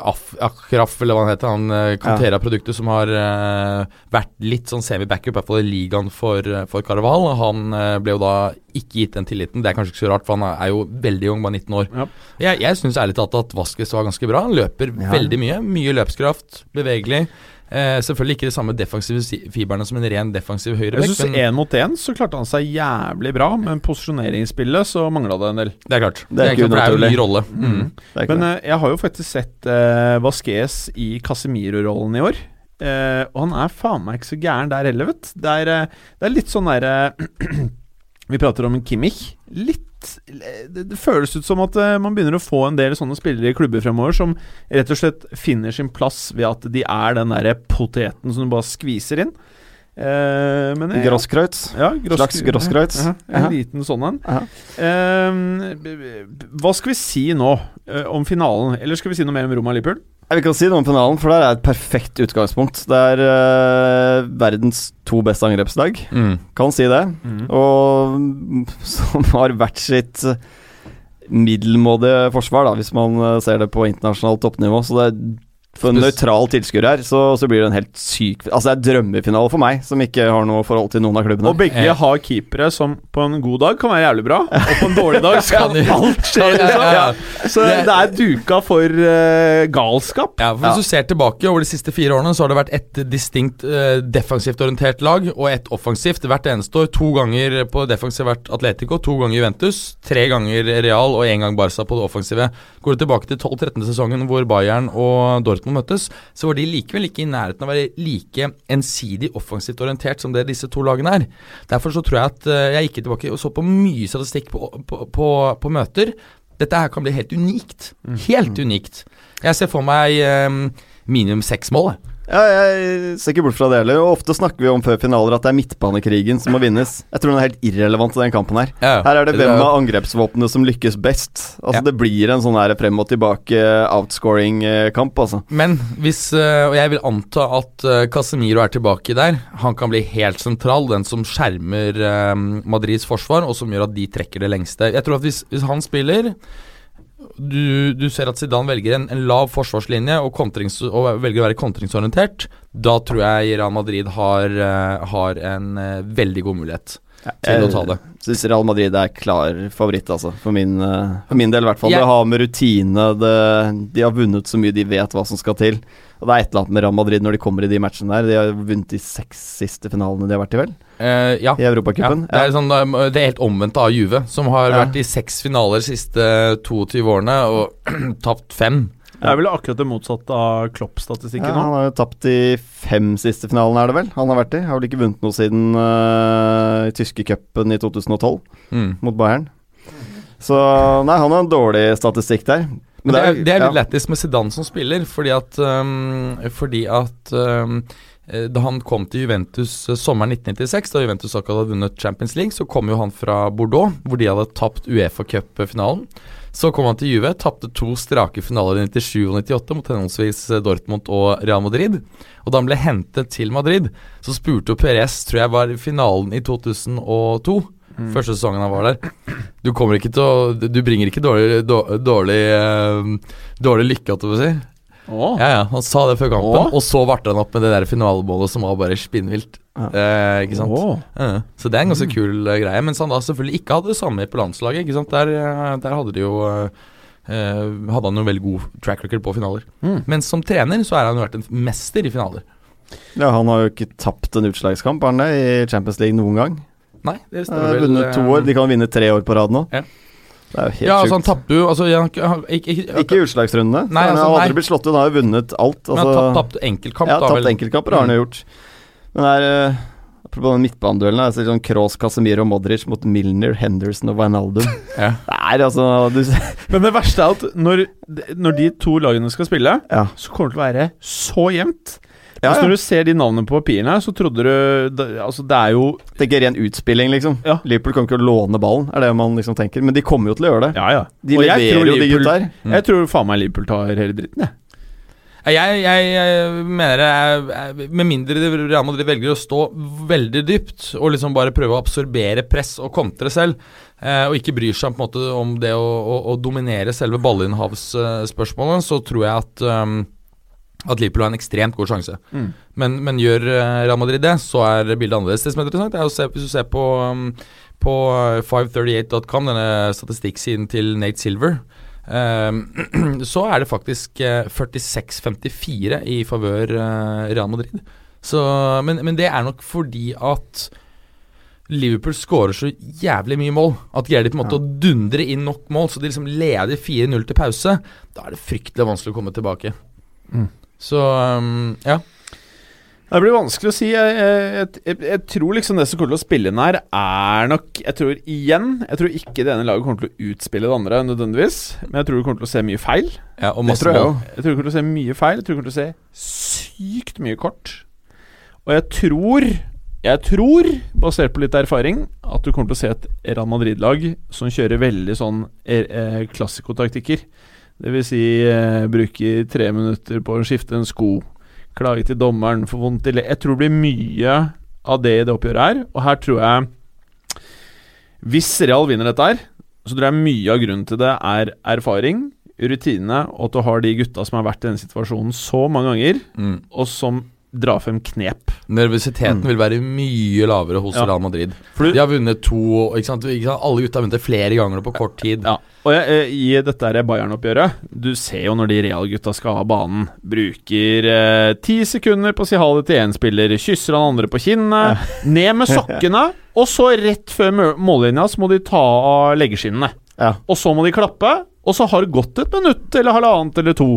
uh, Akraf, eller hva han heter, han uh, Cantera-produktet som har uh, vært litt sånn semi-backup, i hvert fall i ligaen for, for Caraval, han ble jo da ikke gitt den tilliten. Det er kanskje ikke så rart, for han er jo veldig ung, bare 19 år. Ja. Jeg, jeg syns ærlig talt at Vasques var ganske bra. Han løper Ja. veldig mye. Mye løpskraft, bevegelig. Eh, selvfølgelig ikke de samme defensive fiberne som en ren defensiv Jeg høyrebekk, syns synes én mot én så klarte han seg jævlig bra, men posisjoneringsspillet så mangla det en del. det er klart. Det er ikke klart, det er en ny unaturlig. rolle. Mm. Er Men eh, jeg har jo faktisk sett eh, Vasques i Casemiro-rollen i år. Eh, og han er faen meg ikke så gæren der heller, vet du. Det er, eh, det er litt sånn derre Vi prater om en Kimmich. Litt det, det føles ut som at eh, man begynner å få en del sånne spillere i klubber fremover som rett og slett finner sin plass ved at de er den derre poteten som du bare skviser inn. Eh, men jeg- Grosskreutz. ja, gross, Slags Grosskreutz. Ja, en Ja. liten sånn en. Uh b- b- hva skal vi si nå eh, om finalen? Eller skal vi si noe mer om Roma Liverpool? Vil ikke si noe om finalen, for der er et perfekt utgangspunkt. Det er uh, verdens to beste angrepslag, Mm. kan si det. Og mm, som har hvert sitt eh, middelmådige forsvar, da, hvis man eh, ser det på internasjonalt toppnivå. Så det er for en nøytral tilskuer her, så, så blir det en helt syk Altså det er drømmefinale for meg, som ikke har noe forhold til noen av klubbene. Og begge Eh. har keepere som på en god dag kan være jævlig bra, og på en dårlig dag så kan alt skje. Liksom. ja, ja. Så Det- er duka for uh, galskap. Ja, for Hvis du ser tilbake over de siste fire årene, så har det vært et distinkt uh, defensivt orientert lag og et offensivt hvert eneste år. To ganger på defensiv vært Atletico, to ganger Juventus, tre ganger Real og én gang Barca på det offensive. Går du tilbake til 12-13. sesongen hvor Bayern og Dortmund møttes, så var de likevel ikke i nærheten av å være like ensidig offensivt orientert som det disse to lagene er. Derfor så tror jeg at eh, jeg gikk tilbake og så på mye statistikk på, på, på, på møter. Dette her kan bli helt unikt. Helt unikt. Jeg ser for meg eh, minimum seks mål. Ja, jeg ser ikke bort fra det heller. Og ofte snakker vi om før finaler at det er midtbanekrigen som må vinnes. Jeg tror den er helt irrelevant i den kampen her. Ja, Her er det hvem av angrepsvåpnene som lykkes best. Altså Ja. Det blir en sånn her frem og tilbake outscoring-kamp, altså. Men hvis eh, Og jeg vil anta at eh, Casemiro er tilbake der. Han kan bli helt sentral, den som skjermer eh, Madrids forsvar, og som gjør at de trekker det lengste. Jeg tror at hvis, hvis han spiller du, du ser at Zidane velger en, en lav forsvarslinje og, og velger å være kontringsorientert. Da tror jeg Real Madrid har, eh, har en eh, veldig god mulighet til å ta det. Syns Real Madrid er klar favoritt, altså. For min, eh, for min del, i hvert fall. Yeah. Det har med rutine det, De har vunnet så mye de vet hva som skal til. Og det er et eller annet med Real Madrid når de kommer i de matchene der. De har vunnet de seks siste finalene de har vært i, vel? Uh, ja. I Ja, det, er sånn, det er helt omvendt av Juve, som har Ja. vært i seks finaler de siste 22 årene og tapt fem. Det er vel akkurat det motsatte av Klopp-statistikken Ja, nå. han har jo tapt de fem siste finalene, er det vel? Han har vært i. Har vel ikke vunnet noe siden uh, tyske cupen i 2012 Mm. mot Bayern. Så nei, han har en dårlig statistikk der. Men det er, det er litt ja. lættis med Zidane som spiller, fordi at, um, fordi at um, eh, da han kom til Juventus eh, sommeren 1996, da Juventus akkurat hadde vunnet Champions League, så kom jo han fra Bordeaux, hvor de hadde tapt Uefa Cup-finalen. Så kom han til Juve, tapte to strake finaler i 97 og 98 mot henholdsvis eh, Dortmund og Real Madrid. Og da han ble hentet til Madrid, så spurte jo Perez, tror jeg var finalen i 2002. Første sesongen han var der. Du kommer ikke til å Du bringer ikke dårlig, dårlig, dårlig, eh, dårlig lykke, holdt jeg på å si. Åh. Ja, ja, han sa det før kampen, Åh. og så varte han opp med det der finalemålet som var bare spinnvilt. Ja. Eh, ikke sant? Ja, så det er en ganske kul eh, greie. Mens han da selvfølgelig ikke hadde det samme på landslaget. Ikke sant? Der, eh, der hadde de jo eh, Hadde han jo veldig god track record på finaler. Mm. Men som trener så er han jo vært en mester i finaler. ja, han har jo ikke tapt en utslagskamp, har han det, i Champions League noen gang? Nei, det stemmer har vel. vunnet to eh, år. De kan vinne tre år på rad nå. Ja. Det er jo helt Ja, altså han sjukt. tapte jo altså, jeg, jeg, ikke, ikke, Ikke i utslagsrundene. Nei, han altså, har nei. aldri blitt slått ut. Han har jo vunnet alt. Men han Altså, tapt, tapt enkeltkamp, ja, da tapt vel. enkeltkamper har han jo gjort. Men det er eh, Apropos den midtbaneduellen. Altså, ser sånn Kroos, Casemiro og Modric mot Milner, Henderson og Wijnaldum. Ja. Er altså du, Men det verste er at når, når de to lagene skal spille, Ja. så kommer det til å være så jevnt. Ja, ja. når du ser de navnene på papirene, her, så trodde du det, Altså, det er jo Tenker ren utspilling, liksom. Ja. Liverpool kan ikke låne ballen, er det man liksom tenker. Men de kommer jo til å gjøre det. Ja, ja. De Og jeg leverer tror de Liverpool- gutta her. Mm. Jeg tror faen meg Liverpool tar hele dritten, jeg. Jeg, jeg, jeg mener jeg, Med mindre Real Madrid velger å stå veldig dypt og liksom bare prøve å absorbere press og kontre selv, eh, og ikke bryr seg på en måte om det å, å, å dominere selve ballinnhavsspørsmålet, så tror jeg at um, at Liverpool har en ekstremt god sjanse. Mm. Men, men gjør eh, Real Madrid det, så er bildet annerledes. Det som er interessant, er å se, hvis du ser på, um, på 538.com, denne statistikksiden til Nate Silver, um, så er det faktisk eh, 46-54 i favør eh, Real Madrid. Så, men, men det er nok fordi at Liverpool skårer så jævlig mye mål at greier de på en måte å dundre inn nok mål, så de liksom leder 4-0 til pause. Da er det fryktelig vanskelig å komme tilbake. Mm. Så um, ja. Det blir vanskelig å si. Jeg, jeg, jeg, jeg tror liksom det som kommer til å spille inn her, er nok Jeg tror igjen Jeg tror ikke det ene laget kommer til å utspille det andre nødvendigvis. Men jeg tror du kommer til å se mye feil. ja og Det masse tror jeg Jeg tror du kommer til å se mye feil. Jeg tror du kommer til å se sykt mye kort. Og jeg tror Jeg tror, basert på litt erfaring, at du kommer til å se et Real Madrid-lag som kjører veldig sånn er, er, klassikotaktikker. Det vil si eh, bruker tre minutter på å skifte en sko. Klage til dommeren, få vondt i le... Jeg tror det blir mye av det i det oppgjøret her. Og her tror jeg Hvis Real vinner dette her, så tror jeg mye av grunnen til det er erfaring, rutine, og at du har de gutta som har vært i denne situasjonen så mange ganger, Mm. og som drar frem knep. Nervøsiteten Mm. vil være mye lavere hos Ja. Real Madrid. For De har vunnet to? Ikke sant? Alle gutta har vunnet flere ganger på kort tid. Ja, og jeg, eh, i dette Bayern-oppgjøret Du ser jo når de Real-gutta skal ha banen, bruker eh, ti sekunder på å si ha det til én spiller, kysser han andre på kinnet, ned med sokkene, og så rett før mållinja så må de ta av leggeskinnene. Ja. Og så må de klappe, og så har det gått et minutt eller halvannet eller to.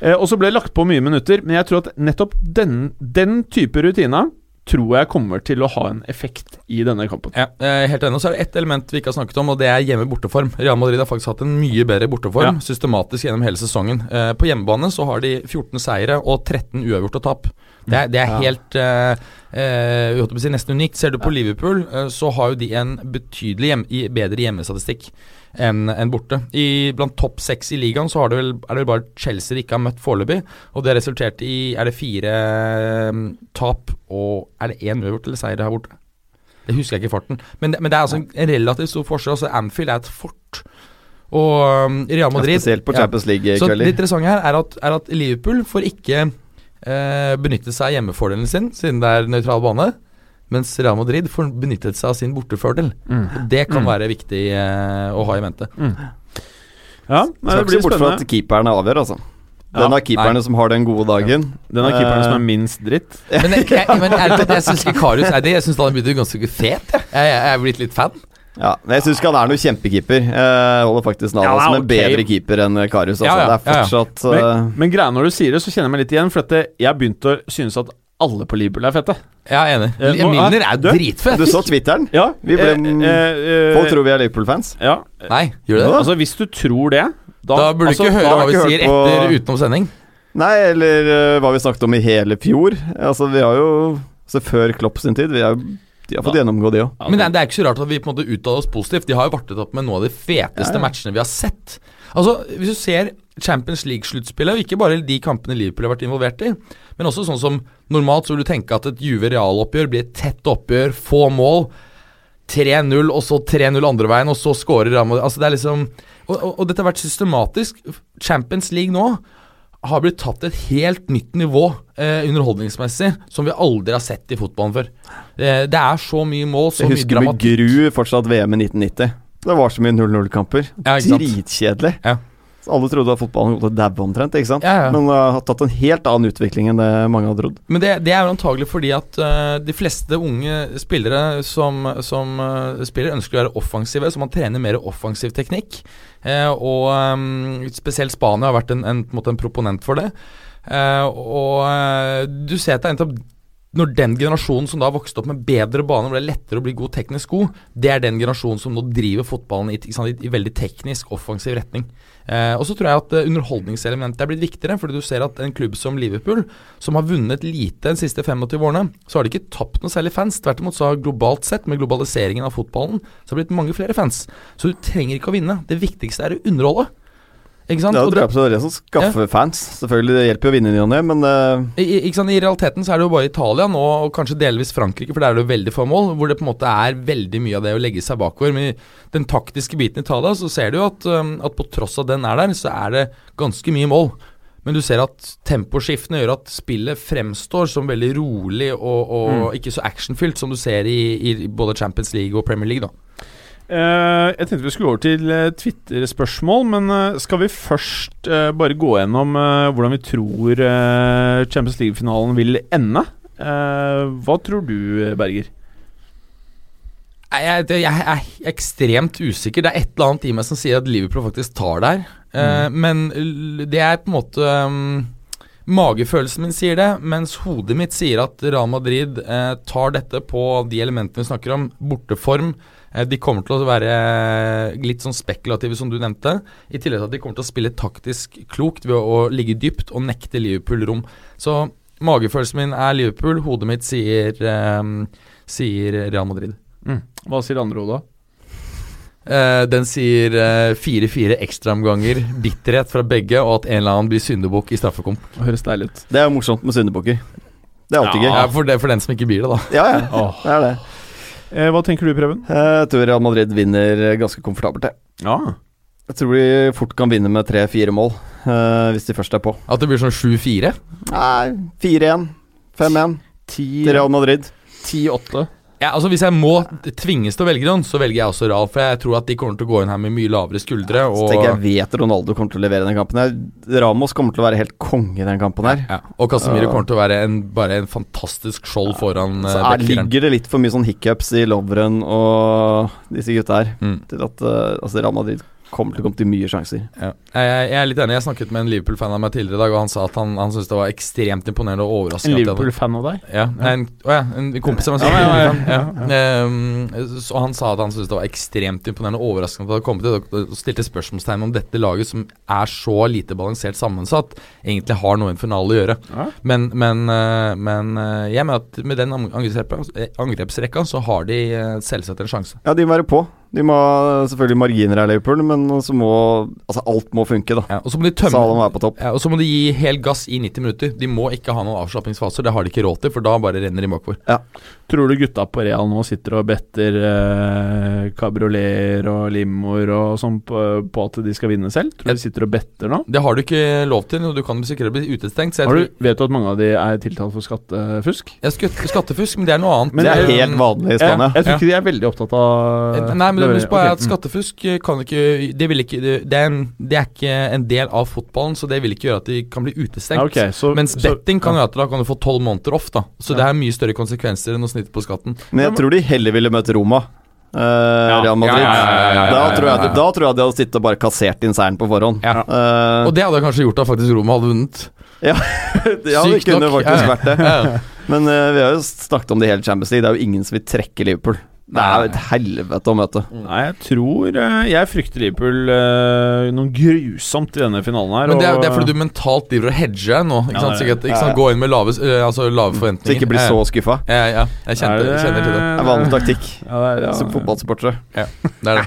Eh, og så ble det lagt på mye minutter, men jeg tror at nettopp den, den type rutine tror jeg kommer til å ha en effekt i denne kampen. Ja, helt enig. Så er det ett element vi ikke har snakket om, og det er hjemme-borteform. Real Madrid har faktisk hatt en mye bedre borteform Ja. systematisk gjennom hele sesongen. Eh, på hjemmebane så har de 14 seire og 13 uavgjorte tap. Det er, det er Ja. helt eh, si nesten unikt. Ser du på Liverpool, uh, så har jo de en betydelig hjem, bedre hjemmestatistikk enn en borte. I, blant topp seks i ligaen så har det vel, er det vel bare Chelsea de ikke har møtt foreløpig. Og det har resultert i Er det fire um, tap og Er det én uavgjort eller seier her borte? Det husker jeg ikke i farten. Men det, men det er altså en relativt stor forskjell. Altså Anfield er et fort. Og um, Real Madrid Spesielt på ja. Champions Så det League-kvelder. interessante her er at, er at Liverpool får ikke eh, benytte seg av hjemmefordelen sin, siden det er nøytral bane. Mens Real Madrid benyttet seg av sin bortefordel. Og Det kan Mm. være viktig eh, å ha i mente. Ja, nei, det ikke blir se bort fra spennende. at keeperne avgjør, altså. Ja. Den er keeperne som har den gode dagen. Den er keeperne som Eh, er minst dritt. Men, jeg, jeg, men ærlig jeg syns ikke Karius er det. Jeg syns han har blitt ganske fet. Jeg, jeg, jeg er blitt litt fan. Ja, men jeg syns ikke han er noe kjempekeeper. Jeg holder faktisk navnet Ja, som en bedre keeper enn Karius. Altså. Ja, ja, Det er ja, ja. fortsatt Men, eh, men greia når du sier det, så kjenner jeg meg litt igjen. For at jeg har begynt å synes at alle på Liverpool er fette. Jeg er enig. Eh, nå- Milner er jo dritfett. Du så Twitteren? Ja, Vi ble- eh, eh, Folk tror vi er Liverpool-fans. Ja, Nei, gjør det altså hvis du tror det Da, Da burde du altså, ikke høre hva vi sier hørt på- etter utenom sending. Nei, eller uh, hva vi snakket om i hele fjor. Altså, vi har jo Så før Klopp sin tid. Vi har jo De har fått gjennomgå, de òg. Ja, Men det det er ikke så rart at vi på en måte uttaler oss positivt. De har jo vartet opp med noen av de feteste Ja, ja. matchene vi har sett. Altså, Hvis du ser Champions League-sluttspillet, og ikke bare de kampene Liverpool har vært involvert i, men også sånn som normalt så vil du tenke at et Juve Real-oppgjør blir et tett oppgjør, få mål. 3-0, og så 3-0 andre veien, og så scorer Real Altså, det er liksom og, og, og dette har vært systematisk. Champions League nå har blitt tatt til et helt nytt nivå eh, underholdningsmessig som vi aldri har sett i fotballen før. Eh, det er så mye mål, så Jeg husker med gru fortsatt VM i 1990. Det var så mye 0-0-kamper. Ja. Dritkjedelig. Ja. Alle trodde at fotballen kom til å daue omtrent, ikke sant? Ja, ja. Men det har tatt en helt annen utvikling enn det mange hadde trodd. Men det, det er jo antagelig fordi at uh, de fleste unge spillere som, som uh, spiller, ønsker å være offensive, så man trener mer offensiv teknikk. Eh, og eh, spesielt Spania har vært en, en, en, en proponent for det. Eh, og eh, du ser at det er nettopp når den generasjonen som da vokste opp med bedre det er lettere å bli god teknisk god, det er den generasjonen som nå driver fotballen i, sant, i, i veldig teknisk, offensiv retning. Eh, og så tror jeg at eh, underholdningselementet er blitt viktigere, fordi du ser at en klubb som Liverpool, som har vunnet lite de siste 25 årene, så har de ikke tapt noe særlig fans. Tvert imot så har globalt sett, med globaliseringen av fotballen, så har det blitt mange flere fans. Så du trenger ikke å vinne. Det viktigste er å underholde. Ikke sant? Ja, det er det som skaffer fans. Selvfølgelig, det hjelper jo å vinne i ny men uh... I, ikke sant? I realiteten så er det jo bare Italia nå, og kanskje delvis Frankrike, for der er det jo veldig få mål, hvor det på en måte er veldig mye av det å legge seg bakover. Men i den taktiske biten i Italia, så ser du jo at, um, at på tross av den er der, så er det ganske mye mål. Men du ser at temposkiftene gjør at spillet fremstår som veldig rolig og, og ikke så actionfylt som du ser i, i både Champions League og Premier League, da. Eh, jeg tenkte vi skulle over til uh, Twitter-spørsmål, men eh, skal vi først eh, bare gå gjennom eh, hvordan vi tror eh, Champions League-finalen vil ende? Eh, hva tror du, Berger? Jeg, Jeg, jeg er ekstremt usikker. Det er et eller annet i meg som sier at Liverpool faktisk tar der. Mm. men det er på en måte um, Magefølelsen min sier det, mens hodet mitt sier at Real Madrid eh, tar dette på de elementene vi snakker om. Borteform. Eh, de kommer til å være litt sånn spekulative, som du nevnte. I tillegg til at de kommer til å spille taktisk klokt ved å ligge dypt og nekte Liverpool rom. Så magefølelsen min er Liverpool, hodet mitt sier, um, sier Real Madrid. Hva sier andre hodet? Uh, den sier fire-fire uh, ekstraomganger, bitterhet fra begge, og at en eller annen blir syndebukk i straffekomp. Høres deilig ut. det er jo morsomt med syndebukker. Det er alltid Ja. gøy. Ja, for, det, for den som ikke blir det, da. Ja, ja. Oh. Det er det. Eh, hva tenker du, Preben? Jeg tror Real Madrid vinner ganske komfortabelt, jeg. Ja. Jeg tror de fort kan vinne med tre-fire mål, eh, hvis de først er på. At det blir sånn 7-4. Nei, 4-1, 5-1 til Real Madrid. 10-8. Ja, altså Hvis jeg må tvinges til å velge noen, så velger jeg også Real. For jeg tror at de kommer til å gå inn her med mye lavere skuldre. Og, tenker jeg vet Ronaldo kommer til å levere den kampen. her Ramos kommer til å være helt konge i den kampen her. ja, og Casemiro Ja. kommer til å være en, bare en fantastisk skjold foran Så uh, er, ligger det litt for mye sånn hiccups i Lovren og disse gutta her Mm. til at uh, altså Real Madrid kommer til å komme til mye sjanser. Ja. Jeg, jeg, er litt enig. Jeg snakket med en Liverpool-fan av meg tidligere i dag, og han sa at han, han syntes det var ekstremt imponerende og overraskende. En Liverpool-fan av deg? Ja, nei, en, å ja, en kompis av meg som Ja, ja, ja. Ja. Ehm, så han sa at han syntes det var ekstremt imponerende og overraskende at det hadde kommet til og stilte spørsmålstegn om dette laget, som er så lite balansert sammensatt, egentlig har noe i en finale å gjøre. Ja. Men, men, eh, men eh, jeg mener at med den angrepsrekka, angrepsrekka så har de eh, selvsagt en sjanse. Ja, de må være på. De må selvfølgelig marginer her, Liverpool, men så må Altså, alt må funke, da. Ja, og så må de tømme må være på topp. ja, og så må de gi hel gass i 90 minutter. De må ikke ha noen avslappingsfaser, det har de ikke råd til, for da bare renner de bakover. Tror du gutta på Real nå sitter og better eh, kabrioleter og limoer og sånn på, på at de skal vinne selv? Tror du de sitter og better nå? Det har du ikke lov til, og du kan risikere å bli utestengt. Så jeg Har tror, du, vet du at mange av de er tiltalt for skattefusk? Ja, skattefusk, men det er noe annet. Men det er helt vanlig i Ja, Spania. jeg tror Ja. ikke de er veldig opptatt av Eh, Nei, men det- husk på okay. at mm. skattefusk kan ikke Det vil ikke det er, en, det er ikke en del av fotballen, så det vil ikke gjøre at de kan bli utestengt. Ja, ok, så, Mens så- betting kan gjøre at da kan du få tolv måneder off, da. Så det er mye større konsekvenser enn å snitte på skatten. Men jeg tror de heller ville møtt Roma. eh, Real Madrid. ja, ja, ja, ja, ja, Da, tror jeg, da tror jeg de hadde sittet og bare kassert inn seieren på forhånd. Ja. Eh, Og det hadde kanskje gjort at faktisk Roma hadde vunnet. ja, det sykt kunne nok, faktisk ja. vært det. Ja. Men uh, vi har jo snakket om det hele Champions League. Det er jo ingen som vil trekke Liverpool. Det er jo et helvete å møte. Nei, jeg tror eh, Jeg frykter Liverpool eh, noe grusomt i denne finalen her. Men det er, og- det er fordi du mentalt driver og hedger nå. Ikke Ja, sant? Sikkert, ikke sant? Gå inn med lave, eh, altså lave Så ikke bli så skuffa. Ja, ja, jeg kjente, Er det- kjenner til det. Det er vanlig taktikk ja, det er, ja. som fotballsportere. Det er det.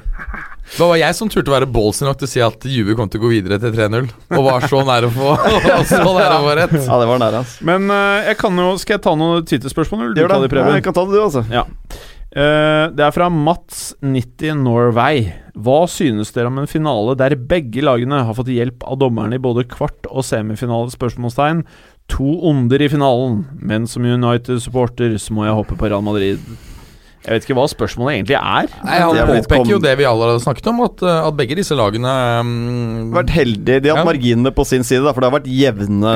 Det var jeg som turte å være ballsy nok til å si at Juve kom til å gå videre til 3-0. Og var så nær å få Så nære å få rett. Ja, det var nære, altså. Men jeg kan jo Skal jeg ta noen Twitter-spørsmål, du Preben? Jeg kan ta det, du, altså. Eh, det er fra Mats90 Norway. Hva synes dere om en finale der begge lagene har fått hjelp av dommerne i både kvart- og semifinale? spørsmålstegn To onder i finalen, men som United-supporter så må jeg hoppe på Real Madrid. Jeg vet ikke hva spørsmålet egentlig er. Nei, Han er påpeker jo det vi allerede snakket om, at, uh, at begge disse lagene um, Vært heldige. De har hatt Ja. marginene på sin side, da, for det har vært jevne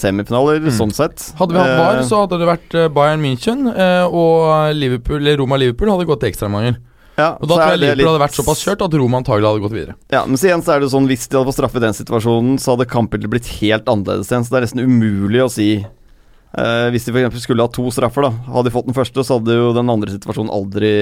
semifinaler, sånn sett. Hadde vi hatt VAR, Eh, så hadde det vært uh, Bayern München, og Liverpool, eller Roma-Liverpool hadde gått til ekstramanger. ja, Og da tror er jeg Liverpool Liverpool hadde vært såpass kjørt at Roma antagelig hadde gått videre. Ja, men så igjen så er det sånn Hvis de hadde fått straffe i den situasjonen, så hadde kampbildet blitt helt annerledes igjen. Så det er nesten umulig å si Eh, hvis de for eksempel skulle ha to straffer, da hadde de fått den første, så hadde jo den andre situasjonen aldri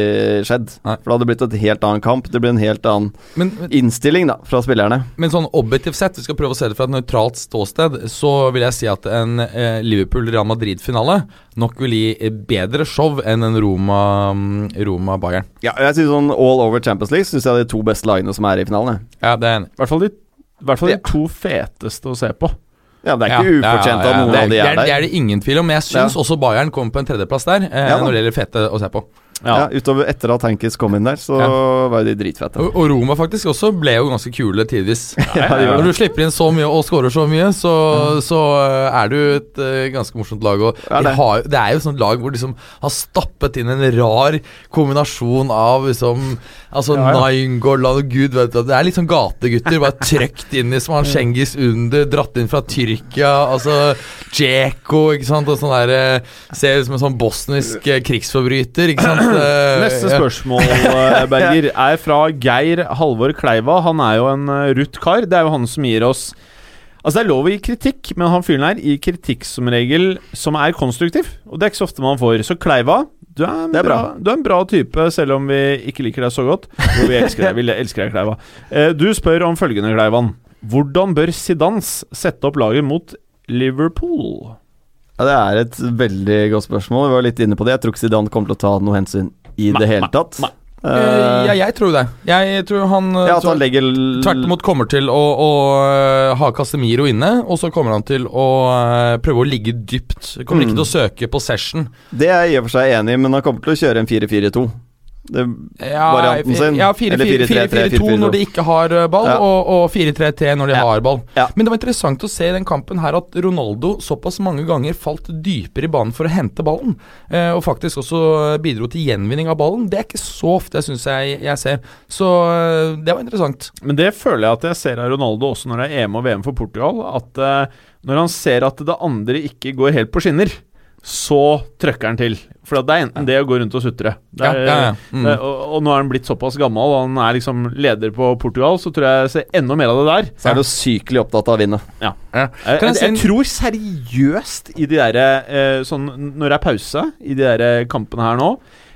skjedd. Nei. For det hadde blitt et helt annen kamp. Det blir en helt annen Men, innstilling da fra spillerne. men sånn objektivt sett, vi skal prøve å se det fra et nøytralt ståsted, så vil jeg si at en eh, Liverpool-Real Madrid-finale nok vil gi eh, bedre show enn en Roma- Roma-Bayern. Ja, jeg synes sånn All over Champions League syns jeg er de to beste lagene som er i finalen. ja, det er enig. I hvert fall de, hvert fall de Ja. to feteste å se på. Ja, Det er ikke ufortjent at noen av de er der. det er det ingen tvil om, men jeg syns også Bayern kommer på en tredjeplass der, eh, når det gjelder fete å se på. Ja, Utover etter at Hankis kom inn der, så Ja. var de dritfette. Og, og Roma faktisk også ble jo ganske kule tidvis. Ja, Når du slipper inn så mye og scorer så mye, så, så uh, er du et uh, ganske morsomt lag. Og Ja, de det. har, det er jo et sånt lag hvor de liksom har stappet inn en rar kombinasjon av liksom Altså Ja, ja. Nainggolan og gud vet du Det er litt sånn gategutter. Bare trøkt inn i som han Schengis Under, dratt inn fra Tyrkia. Altså Djeko, ikke sant. Og sånn der eh, Ser ut som en sånn bosnisk eh, krigsforbryter, ikke sant. Eh, Neste spørsmål, eh, Berger, er fra Geir Halvor Kleiva. Han er jo en uh, rutt kar. Det er jo han som gir oss Altså Det er lov å gi kritikk, men han fyren her gir kritikk som regel som er konstruktiv. Og det er ikke så ofte man får. Så Kleiva, du er en, er bra. bra. Du er en bra type, selv om vi ikke liker deg så godt. Jo, vi elsker deg, vi elsker deg, Kleiva. Eh, Du spør om følgende, Kleivan. Hvordan bør Zidans sette opp laget mot Liverpool? Ja, det er et veldig godt spørsmål. Vi var litt inne på det. Jeg tror ikke Zidane kommer til å ta noe hensyn i Nei, det hele tatt. nei. Eh, ja, jeg tror det. Jeg tror han eh, Ja, han legger Tvert imot kommer til å, å øh, ha Casemiro inne, og så kommer han til å prøve å ligge dypt. Kommer ikke Mm. til å søke possession. Det er jeg i og for seg enig i, men han kommer til å kjøre en 4-4-2. Det Ja, Varianten sin. Ja, Eller 4-4-2 4-3-3, når de ikke har øh, ball, Ja. og, og 4-3-3 når de Ja. har ball. Ja. Men det var interessant å se i den kampen her at Ronaldo såpass mange ganger falt dypere i banen for å hente ballen, eh, og faktisk også bidro til gjenvinning av ballen. Det er ikke så ofte jeg syns jeg, jeg ser. Så øh, det var interessant. Men det føler jeg at jeg ser av Ronaldo også når det er EM og VM for Portugal. At eh, når han ser at det andre ikke går helt på skinner, så trøkker han til. For det er enten det å gå rundt og sutre. Ja, ja, ja. Mm. og, og nå er han blitt såpass gammel, og han er liksom leder på Portugal, så tror jeg jeg ser enda mer av det der. Så er du sykelig opptatt av å vinne. Kan jeg, jeg jeg tror seriøst i de derre eh, Sånn når det er pause i de der eh, kampene her nå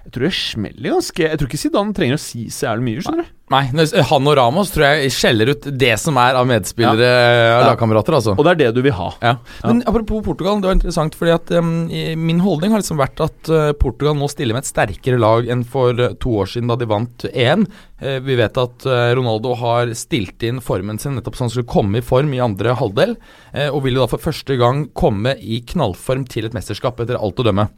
Jeg tror det smeller ganske Jeg tror ikke Zidane trenger å si så jævlig mye, skjønner du. Nei, han og Ramos tror jeg skjeller ut det som er av medspillere og lagkamerater, altså. Og det er det du vil ha. Ja. Men apropos Portugal, det var interessant fordi at um, min holdning har liksom vært at uh, Portugal nå stiller med et sterkere lag enn for uh, to år siden da de vant EM. Uh, vi vet at Ronaldo har stilt inn formen sin nettopp så han skulle komme i form i andre halvdel, eh, og vil jo da for første gang komme i knallform til et mesterskap, etter alt å dømme.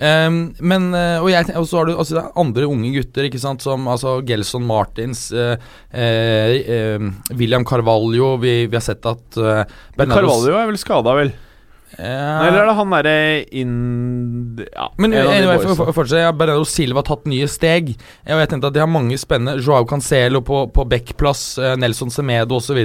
Ehm, men eh, Og jeg, og så har du altså, andre unge gutter, ikke sant, som altså Gelson Martins, eh, eh, eh, William Carvalho Vi, vi har sett at uh, Carvalho er vel skada, vel? Nei, Eller er det han derre inn... Ja, Men anyway, for, for, ja, Bernardo Silva har tatt nye steg. Og jeg tenkte at De har mange spennende. Joao Cancelo på, på backplass, eh, Nelson Semedo osv.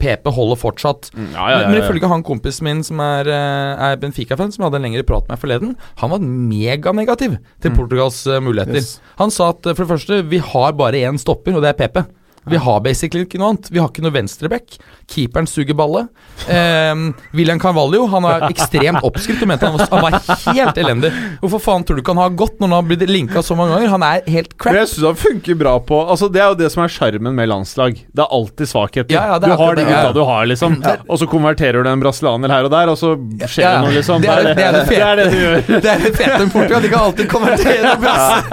PP holder fortsatt. Mm, ja, ja, ja, Men, men ifølge han kompisen min som er, eh, er Benfica-fan, som jeg hadde en lengre prat med forleden, han var meganegativ til Portugals eh, muligheter. Yes. Han sa at for det første, vi har bare én stopper, og det er PP. Vi har basically ikke noe annet. Vi har ikke noe venstreback. Keeperen suger ballet. Eh, William Carvalho han er ekstremt oppskrytt og mente han var, han var helt elendig. Hvorfor faen tror du ikke han har gått når han har blitt linka så mange ganger? Han er helt Men crap. jeg syns han funker bra på Altså Det er jo det som er sjarmen med landslag. Det er alltid svakheter. Ja, ja, det du har de det, gutta du har, liksom. Og så konverterer du en brasilianer her og der, og så skjer Ja, ja. det noe, liksom. Det er det- det er det det, er det du gjør. Det er det fete med Portugal. De kan alltid konvertere noen brass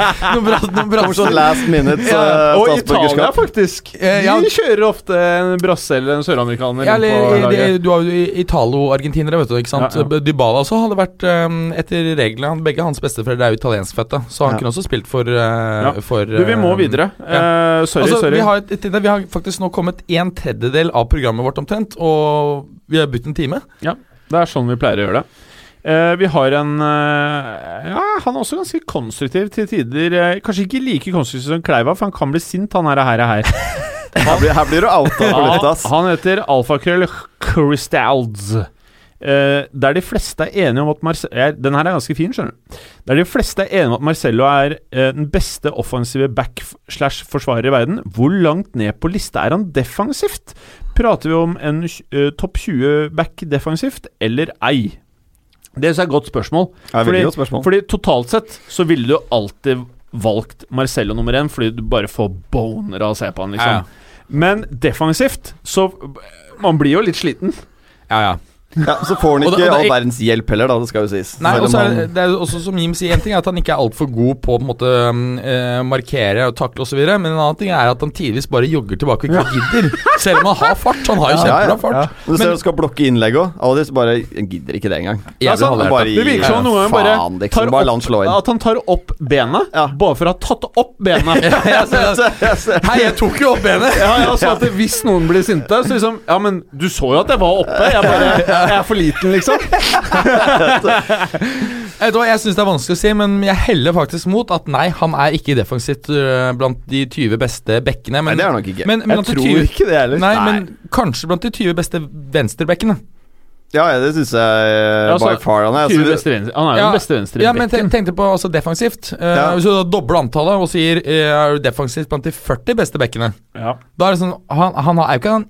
Noen brass sånn last minute Ja, eh, Og Italia, statsborgerskap. Faktisk. Eh, ja. De kjører ofte en brasse eller en søramerikaner Ja, eller, du har jo Italo-argentinere, vet du. ikke sant? Ja, ja. Dybala også hadde vært um, etter reglene Begge hans besteforeldre er jo italienskfødte, så han Ja. kunne også spilt for, uh, for Du, vi må um, videre. Uh, sorry, altså, sorry. Vi har, et- vi har faktisk nå kommet en tredjedel av programmet vårt omtrent, og vi har bytt en time. Det er sånn vi pleier å gjøre det. Eh, vi har en eh, Ja, han er også ganske konstruktiv til tider. eh, kanskje ikke like konstruktiv som Kleiva, for han kan bli sint, han her. her, her. Her blir, her blir du outa på litt, ass. han heter Alfakrøll Crystalds. Der de fleste er enige om at Marce er, Den her er ganske fin, skjønner du. Der de fleste er enige om at Marcello er den beste offensive back-slash-forsvarer i verden, hvor langt ned på lista er han defensivt? Prater vi om en topp 20 back defensivt, eller ei? Det er et godt spørsmål. Det er Fordi- godt spørsmål. Fordi totalt sett så ville du alltid valgt Marcello nummer én, fordi du bare får boner av å se på han, liksom. Ja, ja. Men defensivt, så Man blir jo litt sliten. Ja, ja. Ja, så får han Og det- ikke og all verdens hjelp heller, da. Det skal jo sies. Nei, Selv og om så er han- det, det er også som Jim sier, en ting er at han ikke er altfor god på å på måte eh, markere og takle osv., men en annen ting er at han tidvis bare jogger tilbake og ikke gidder. Selv om han har fart. Han har jo Ja, ja, kjempebra fart. Men du ser han skal blokke innlegg òg. Så bare gidder ikke det engang. Altså, halvhjertet. bare Det virker som noen ganger Faen, bare liksom, bare slå opp, inn. at han tar opp benet, Ja. bare for å ha tatt opp benet. Hei, jeg tok jo opp benet! Ja, ja, så at Hvis noen blir sinte, så liksom Ja, men du så jo at jeg var oppe. Jeg bare Jeg er for liten, liksom. Jeg syns det er vanskelig å si, men jeg heller faktisk mot at nei, han er ikke defensivt øh, blant de 20 beste bekkene. Nei, det er han nok ikke. men, men Jeg tror 20 ikke det heller. Nei, men kanskje blant de 20 beste venstrebekkene. Ja, ja, det syns jeg eh, Ja, så- by far han er. Altså, beste venstre, han er jo Ja, den beste venstre Ja, men tenk, tenkte på altså defensivt. Uh, Ja. Hvis du da dobler antallet og sier uh, er du defensivt blant de 40 beste bekkene, Ja. da er det sånn Han, han er jo ikke han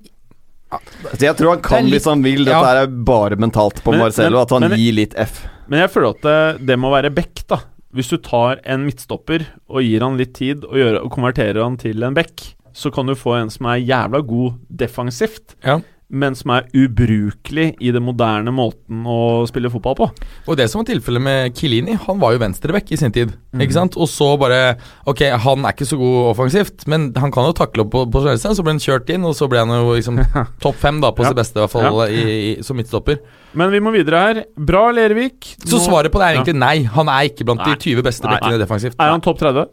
altså, jeg tror han kan litt- hvis han vil. Dette ja. er bare mentalt på Men- Marcello, at han men- gir litt F. Men jeg føler at det, det må være back, da. Hvis du tar en midtstopper og gir han litt tid og, gjør, og konverterer han til en back, så kan du få en som er jævla god defensivt, Ja. Men som er ubrukelig i den moderne måten å spille fotball på. Og det som var tilfellet med Kilini, han var jo venstrebekk i sin tid. Mm. Ikke sant? Og så bare Ok, han er ikke så god offensivt, men han kan jo takle opp på, på seg, så ble han kjørt inn, og så ble han jo liksom topp fem da på Ja. sitt beste, i hvert fall i, i, som midtstopper. Men vi må videre her. Bra, Lervik. Så svaret på det er egentlig nei. Han er ikke blant Nei. de 20 beste bekkene defensivt. Er han topp 30?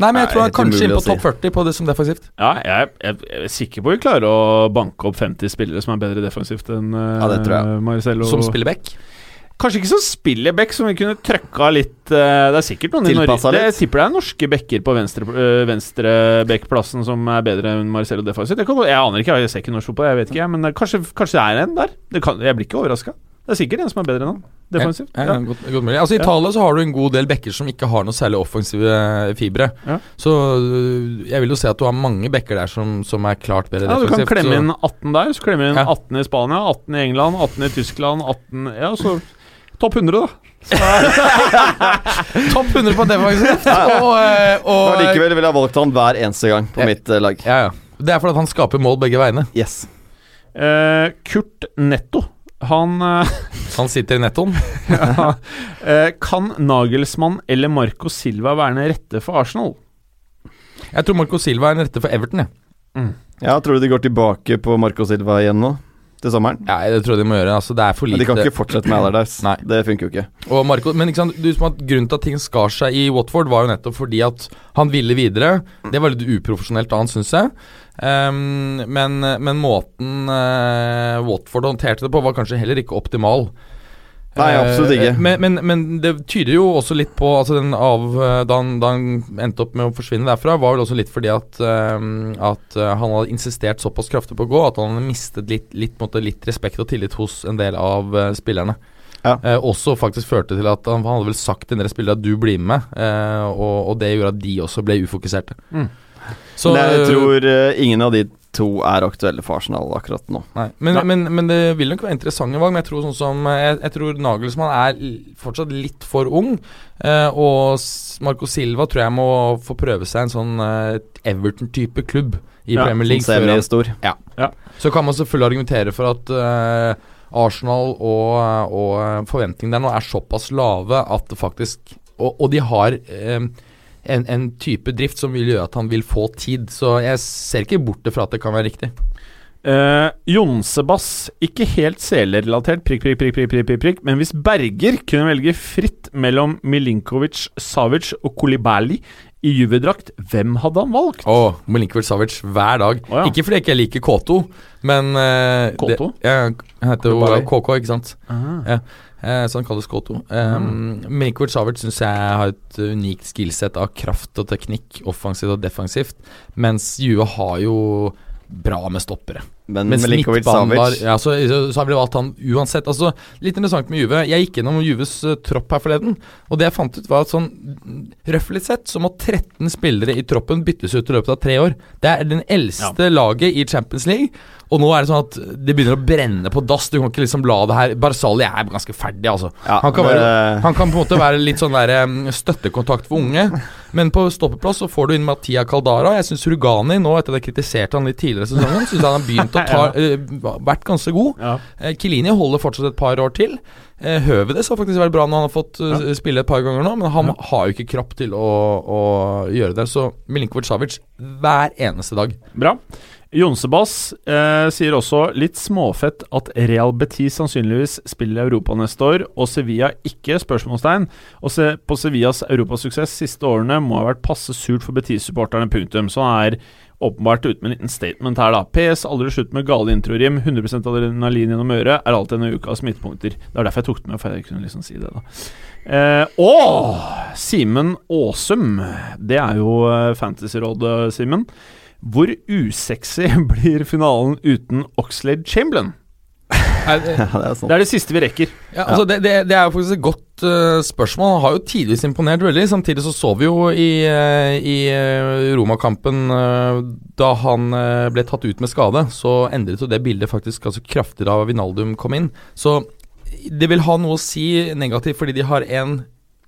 Nei, men jeg tror han kanskje inn på topp 40 på det som defensivt. Ja, jeg, jeg, jeg er sikker på vi klarer å banke opp 50 spillere som er bedre defensivt enn uh, Ja, det tror jeg. Marcelo. Som spiller back. Kanskje ikke som spiller back, som vi kunne trøkka litt eh, Det er sikkert noen i Norge. Jeg tipper det er norske backer på venstre, uh, venstre som er bedre enn Marcelo defensivt. Jeg, kan, jeg aner ikke, jeg ser ikke norsk fotball, jeg vet ikke, jeg, men kanskje, kanskje det er en der. Det kan, jeg blir ikke overraska. Det er sikkert en som er bedre enn han. Defensivt. Ja, Ja. ja, godt, godt mulig. Altså I Ja. Italia så har du en god del bekker som ikke har noe særlig offensive eh, fibre. Ja. Så øh, jeg vil jo si at du har mange bekker der som, som er klart bedre Ja, du kan klemme så- inn 18 der, så klemme inn 18 i Spania, 18 i England, 18 i Tyskland, 18 Ja, så topp 100, da. Topp 100 på defensivt! og, øh, og Og likevel ville jeg valgt han hver eneste gang på Ja. mitt eh, lag. ja, ja. Det er fordi at han skaper mål begge veiene. Yes. Uh, Kurt Netto. Han eh, Han sitter i nettoen. ja, eh, Kan Nagelsmann eller Marco Silva være den rette for Arsenal? Jeg tror Marco Silva er den rette for Everton. Jeg. Ja, tror du de går tilbake på Marco Silva igjen nå? Til sommeren? Nei, det tror jeg de må gjøre. Altså, det er for Men de kan ikke fortsette med Allardyce. Nei. Det funker jo ikke. Og Marco, men ikke sant, du som at Grunnen til at ting skar seg i Watford, var jo nettopp fordi at han ville videre. Det var litt uprofesjonelt av han, syns jeg. Um, men, men måten uh, Watford håndterte det på, var kanskje heller ikke optimal. Nei, absolutt ikke. Eh, men, men, men det tyder jo også litt på altså den av, eh, da, han, da han endte opp med å forsvinne derfra, var vel også litt fordi at, at eh, han hadde insistert såpass kraftig på å gå at han hadde mistet litt, litt, litt respekt og tillit hos en del av eh, spillerne. Ja. Eh, også faktisk førte til at han, hadde vel sagt til en del spillere at du blir med, eh, og, og det gjorde at de også ble ufokuserte. Mm. Så, Men jeg eh, tror eh, ingen av de to er aktuelle for Arsenal akkurat nå. Nei, men, Nei. Men, men det vil nok være interessante valg. Men jeg tror sånn som Jeg, jeg tror Nagelsmann er fortsatt litt for ung. Eh, og Marco Silva tror jeg må få prøve seg en sånn eh, Everton-type klubb i Ja, Premier Som League. før han- semi-stor. så kan man selvfølgelig argumentere for at eh, Arsenal og, og forventningene der nå er såpass lave at det faktisk Og, og de har eh, en, en type drift som vil gjøre at han vil få tid. Så jeg ser ikke bort fra at det kan være riktig. Uh, Jonsebass, ikke helt selerelatert, prikk, prikk, prikk, prikk, prikk, prikk, men hvis Berger kunne velge fritt mellom Milinkovic, Savic og Kolibali i Juve-drakt, hvem hadde han valgt? Oh, Milinkovic Savic hver dag. Oh, ja. Ikke fordi jeg ikke liker K2, men uh, K2? Det, ja, han heter jo. KK, ikke sant. Eh, så han kalles K2. Um, Milinkovic Savert syns jeg har et unikt skillset av kraft og teknikk, offensivt og defensivt, mens Juve har jo bra med stoppere. Men Mens Milinkovic Savic ja, så, så har vi valgt han uansett. Altså, litt interessant med Juve. Jeg gikk gjennom Juves uh, tropp her forleden, og det jeg fant ut, var at sånn røftlig sett så må 13 spillere i troppen byttes ut i løpet av tre år. Det er den eldste laget i Champions League, og nå er det sånn at det begynner å brenne på dass. Du kan ikke liksom la det her Barzali er ganske ferdig, altså. Ja, han, kan være, det- han kan på en måte være litt sånn der um, støttekontakt for unge, men på stoppeplass så får du inn Mattia Caldara. Jeg syns Rugani nå, etter at jeg kritiserte han litt tidligere i sesongen, syns han har begynt å ta uh, Vært ganske god. Ja. Uh, Kilini holder fortsatt et par år til. Uh, Høvedes har faktisk vært bra når han har fått eh, spille et par ganger nå, men han har jo ikke kropp til å, å gjøre det. Så Milinkovic Savic hver eneste dag. Bra. Jonsebass eh, sier også litt småfett at Real Betis sannsynligvis spiller Europa neste år, og Sevilla ikke? spørsmålstegn. Og se på Sevillas europasuksess siste årene må ha vært passe surt for Betis-supporterne, punktum. Så han er åpenbart ute med en liten statement her, da. PS, aldri slutt med gale introrim. 100% adrenalin gjennom øret er alltid en ukas midtpunkter. Det var derfor jeg tok det med, for jeg kunne liksom si det, da. Eh, og Simen Aasum. Det er jo eh, Fantasyrådet, Simen. Hvor usexy blir finalen uten Oxlade Chamberlain? Ja, det er. Det er det siste vi rekker. Ja, altså det, det, det er jo faktisk et godt uh, spørsmål. Han har jo tidvis imponert veldig. Samtidig så så vi jo i, uh, i eh, Roma-kampen eh, da han eh, ble tatt ut med skade, så endret jo det bildet faktisk ganske kraftig da Vinaldum kom inn. Så det vil ha noe å si negativt fordi de har en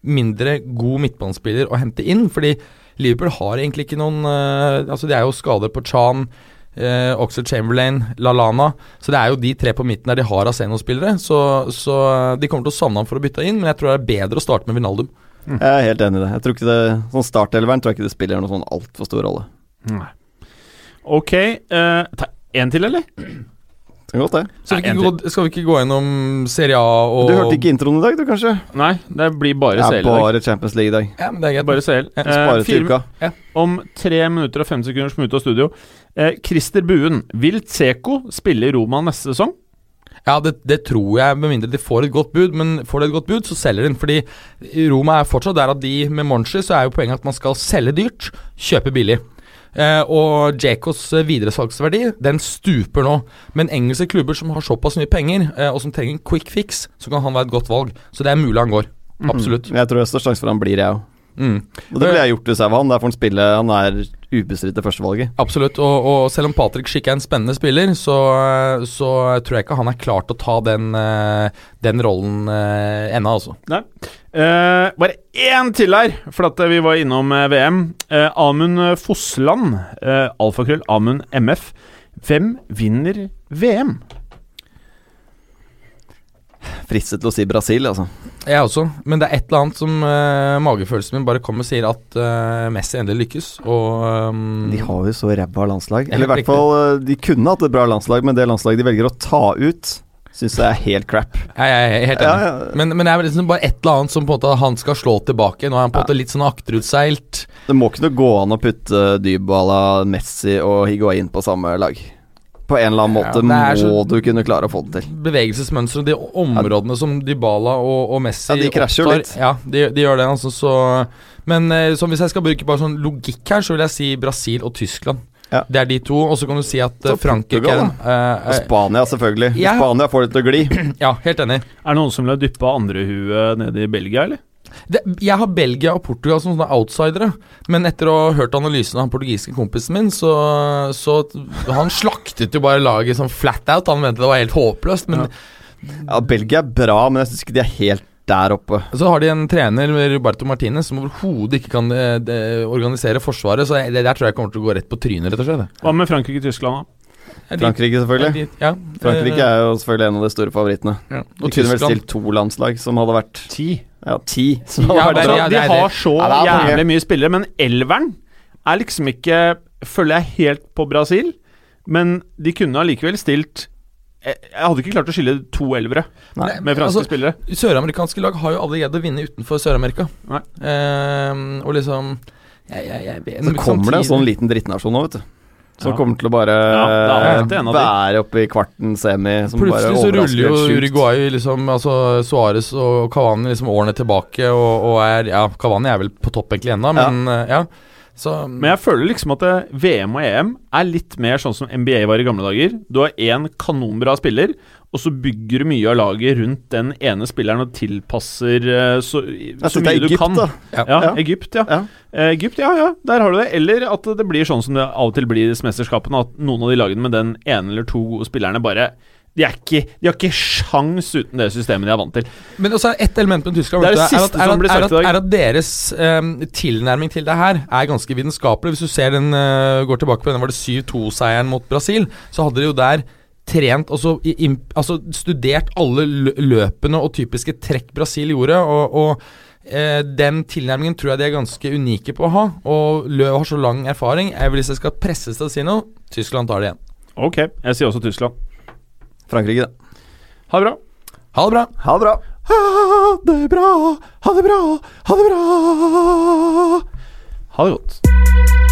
mindre god midtbanespiller å hente inn. Fordi Liverpool har egentlig ikke noen eh, Altså De er jo skader på Chan, eh, Oxford Chamberlain, Lalana. Så det er jo de tre på midten der de har Aseno-spillere. Så, så de kommer til å savne ham for å bytte inn, men jeg tror det er bedre å starte med Vinaldum. Jeg er helt enig i det. Jeg tror ikke det Sånn startelveren tror jeg ikke det spiller noen sånn altfor stor rolle. Nei. Ok. Eh, ta en til, eller? Kan godt det. Skal vi, ikke gå, skal vi ikke gå gjennom Serie A og Du hørte ikke introen i dag, du, kanskje? Nei, det blir bare Det CL i dag. bare Champions League i dag. Ja, men det er greit. Bare CL. Ja, Eh, Spare til uka. Om tre minutter og fem sekunder som er ute av studio. Eh, Christer Buen, vil Tseko spille i Roma neste sesong? Ja, det, det tror jeg, med mindre de får et godt bud. Men får de et godt bud, så selger de den. Fordi Roma er fortsatt der at de med Monchi, så er jo poenget at man skal selge dyrt, kjøpe billig. Eh, og Jekos eh, videresalgsverdi den stuper nå. Men engelske klubber som har såpass mye penger, eh, og som trenger en quick fix, så kan han være et godt valg. Så det er mulig han går. Absolutt. Jeg tror det er størst sjanse for han blir, jeg òg. Mm. Og det ville jeg gjort hvis jeg var han. Der får han spille Han er ubestridt det førstevalget. Absolutt. Og, og selv om Patrick Schick er en spennende spiller, så, så tror jeg ikke han er klar til å ta den, eh, den rollen eh, ennå, altså. Nei. Eh, bare én til her, for at vi var innom eh, VM. Eh, Amund Fossland, eh, alfakrøll Amund MF. Hvem vinner VM? Fristet til å si Brasil, altså. Jeg også, men det er et eller annet som uh, magefølelsen min bare kommer og sier at uh, Messi endelig lykkes, og um, De har jo så ræva landslag. Eller i hvert fall eh, De kunne hatt et bra landslag, men det landslaget de velger å ta ut, syns jeg er helt crap. Ja, jeg er helt enig. ja. Men, men det er liksom bare et eller annet som på en måte han skal slå tilbake. Nå er han på en Ja. måte litt sånn akterutseilt. Det må ikke gå an å putte Dybala, Messi og Higuain på samme lag. På en eller annen måte er må du kunne klare å få det til. Bevegelsesmønsteret, og de områdene som Dybala og, og Messi Ja, de krasjer jo litt. Ja, de, de gjør det, altså. Så, men eh, så hvis jeg skal bruke bare sånn logikk her, så vil jeg si Brasil og Tyskland. Ja. Det er de to. Og så kan du si at eh, Så Frankrike Portugal, uh, Og eh, Spania, selvfølgelig. Ja. Spania får det til å gli. Ja, helt enig. Er det noen som vil ha dyppa andrehuet nede i Belgia, eller? Det, jeg har Belgia og Portugal som sånne outsidere, men etter å ha hørt analysen av han portugisiske kompisen min, så, så Han slaktet jo bare laget sånn flat out. Han mente det var helt håpløst, men Ja, Belgia er bra, men jeg syns ikke de er helt der oppe. så har de en trener, Roberto Martinez, som overhodet ikke kan de, de, organisere forsvaret, så det der tror jeg kommer til å gå rett på trynet, rett og slett. Hva med Frankrike-Tyskland, da? Er Frankrike, selvfølgelig. er Ja, Frankrike er jo selvfølgelig en av de store favorittene. ja. Og kunne vel stilt to landslag som hadde vært Ti. Ja, ti. Som Ja, det ja, de har så jævlig mye spillere, men elveren er liksom ikke Følger jeg helt på Brasil, men de kunne allikevel stilt jeg, hadde ikke klart å skille to elvere Nei, med franske altså, spillere. Søramerikanske lag har jo aldri greid å vinne utenfor Sør-Amerika. Ehm, og liksom jeg, jeg, jeg, vet- Så kommer det en sånn liten drittnasjon nå, vet du. Som Ja. kommer til å bare være oppe i kvarten semi. Som Plutselig bare så ruller jo. Uruguay liksom Altså Suárez og Cavani liksom årene tilbake og, og er Ja, Cavani er vel på topp egentlig ennå, men eh, ja. Så Men jeg føler liksom at det, VM og EM er litt mer sånn som NBA var i gamle dager. Du har én kanonbra spiller, og så bygger du mye av laget rundt den ene spilleren og tilpasser eh, så, så mye Egypt, du kan. da. ja. Ja, Ja. Egypt, ja. Ja. Eh, Egypt, ja, ja, der har du det. Eller at det blir sånn som det av og til blir i disse mesterskapene, at noen av de lagene med den ene eller to gode spillerne bare de, er ikke, de har ikke sjans uten det systemet de er vant til. Men også er ett element med Tyskland Det er det er at, er, at, i dag. er at deres um, tilnærming til det her er ganske vitenskapelig. Hvis du ser den uh, går tilbake på den var det 7-2-seieren mot Brasil, så hadde de jo der trent altså, i, altså studert alle lø- løpene og typiske trekk Brasil gjorde. og, og eh, den tilnærmingen tror jeg de er ganske unike på å ha. Og Løv har så lang erfaring. Jeg vil Hvis jeg skal presses til å si noe, Tyskland tar det igjen. Ok, jeg sier også Tyskland. Frankrike, det. Ha det bra. Ha det bra. Ha det bra. Ha det bra, ha det bra, ha det bra. Ha det godt.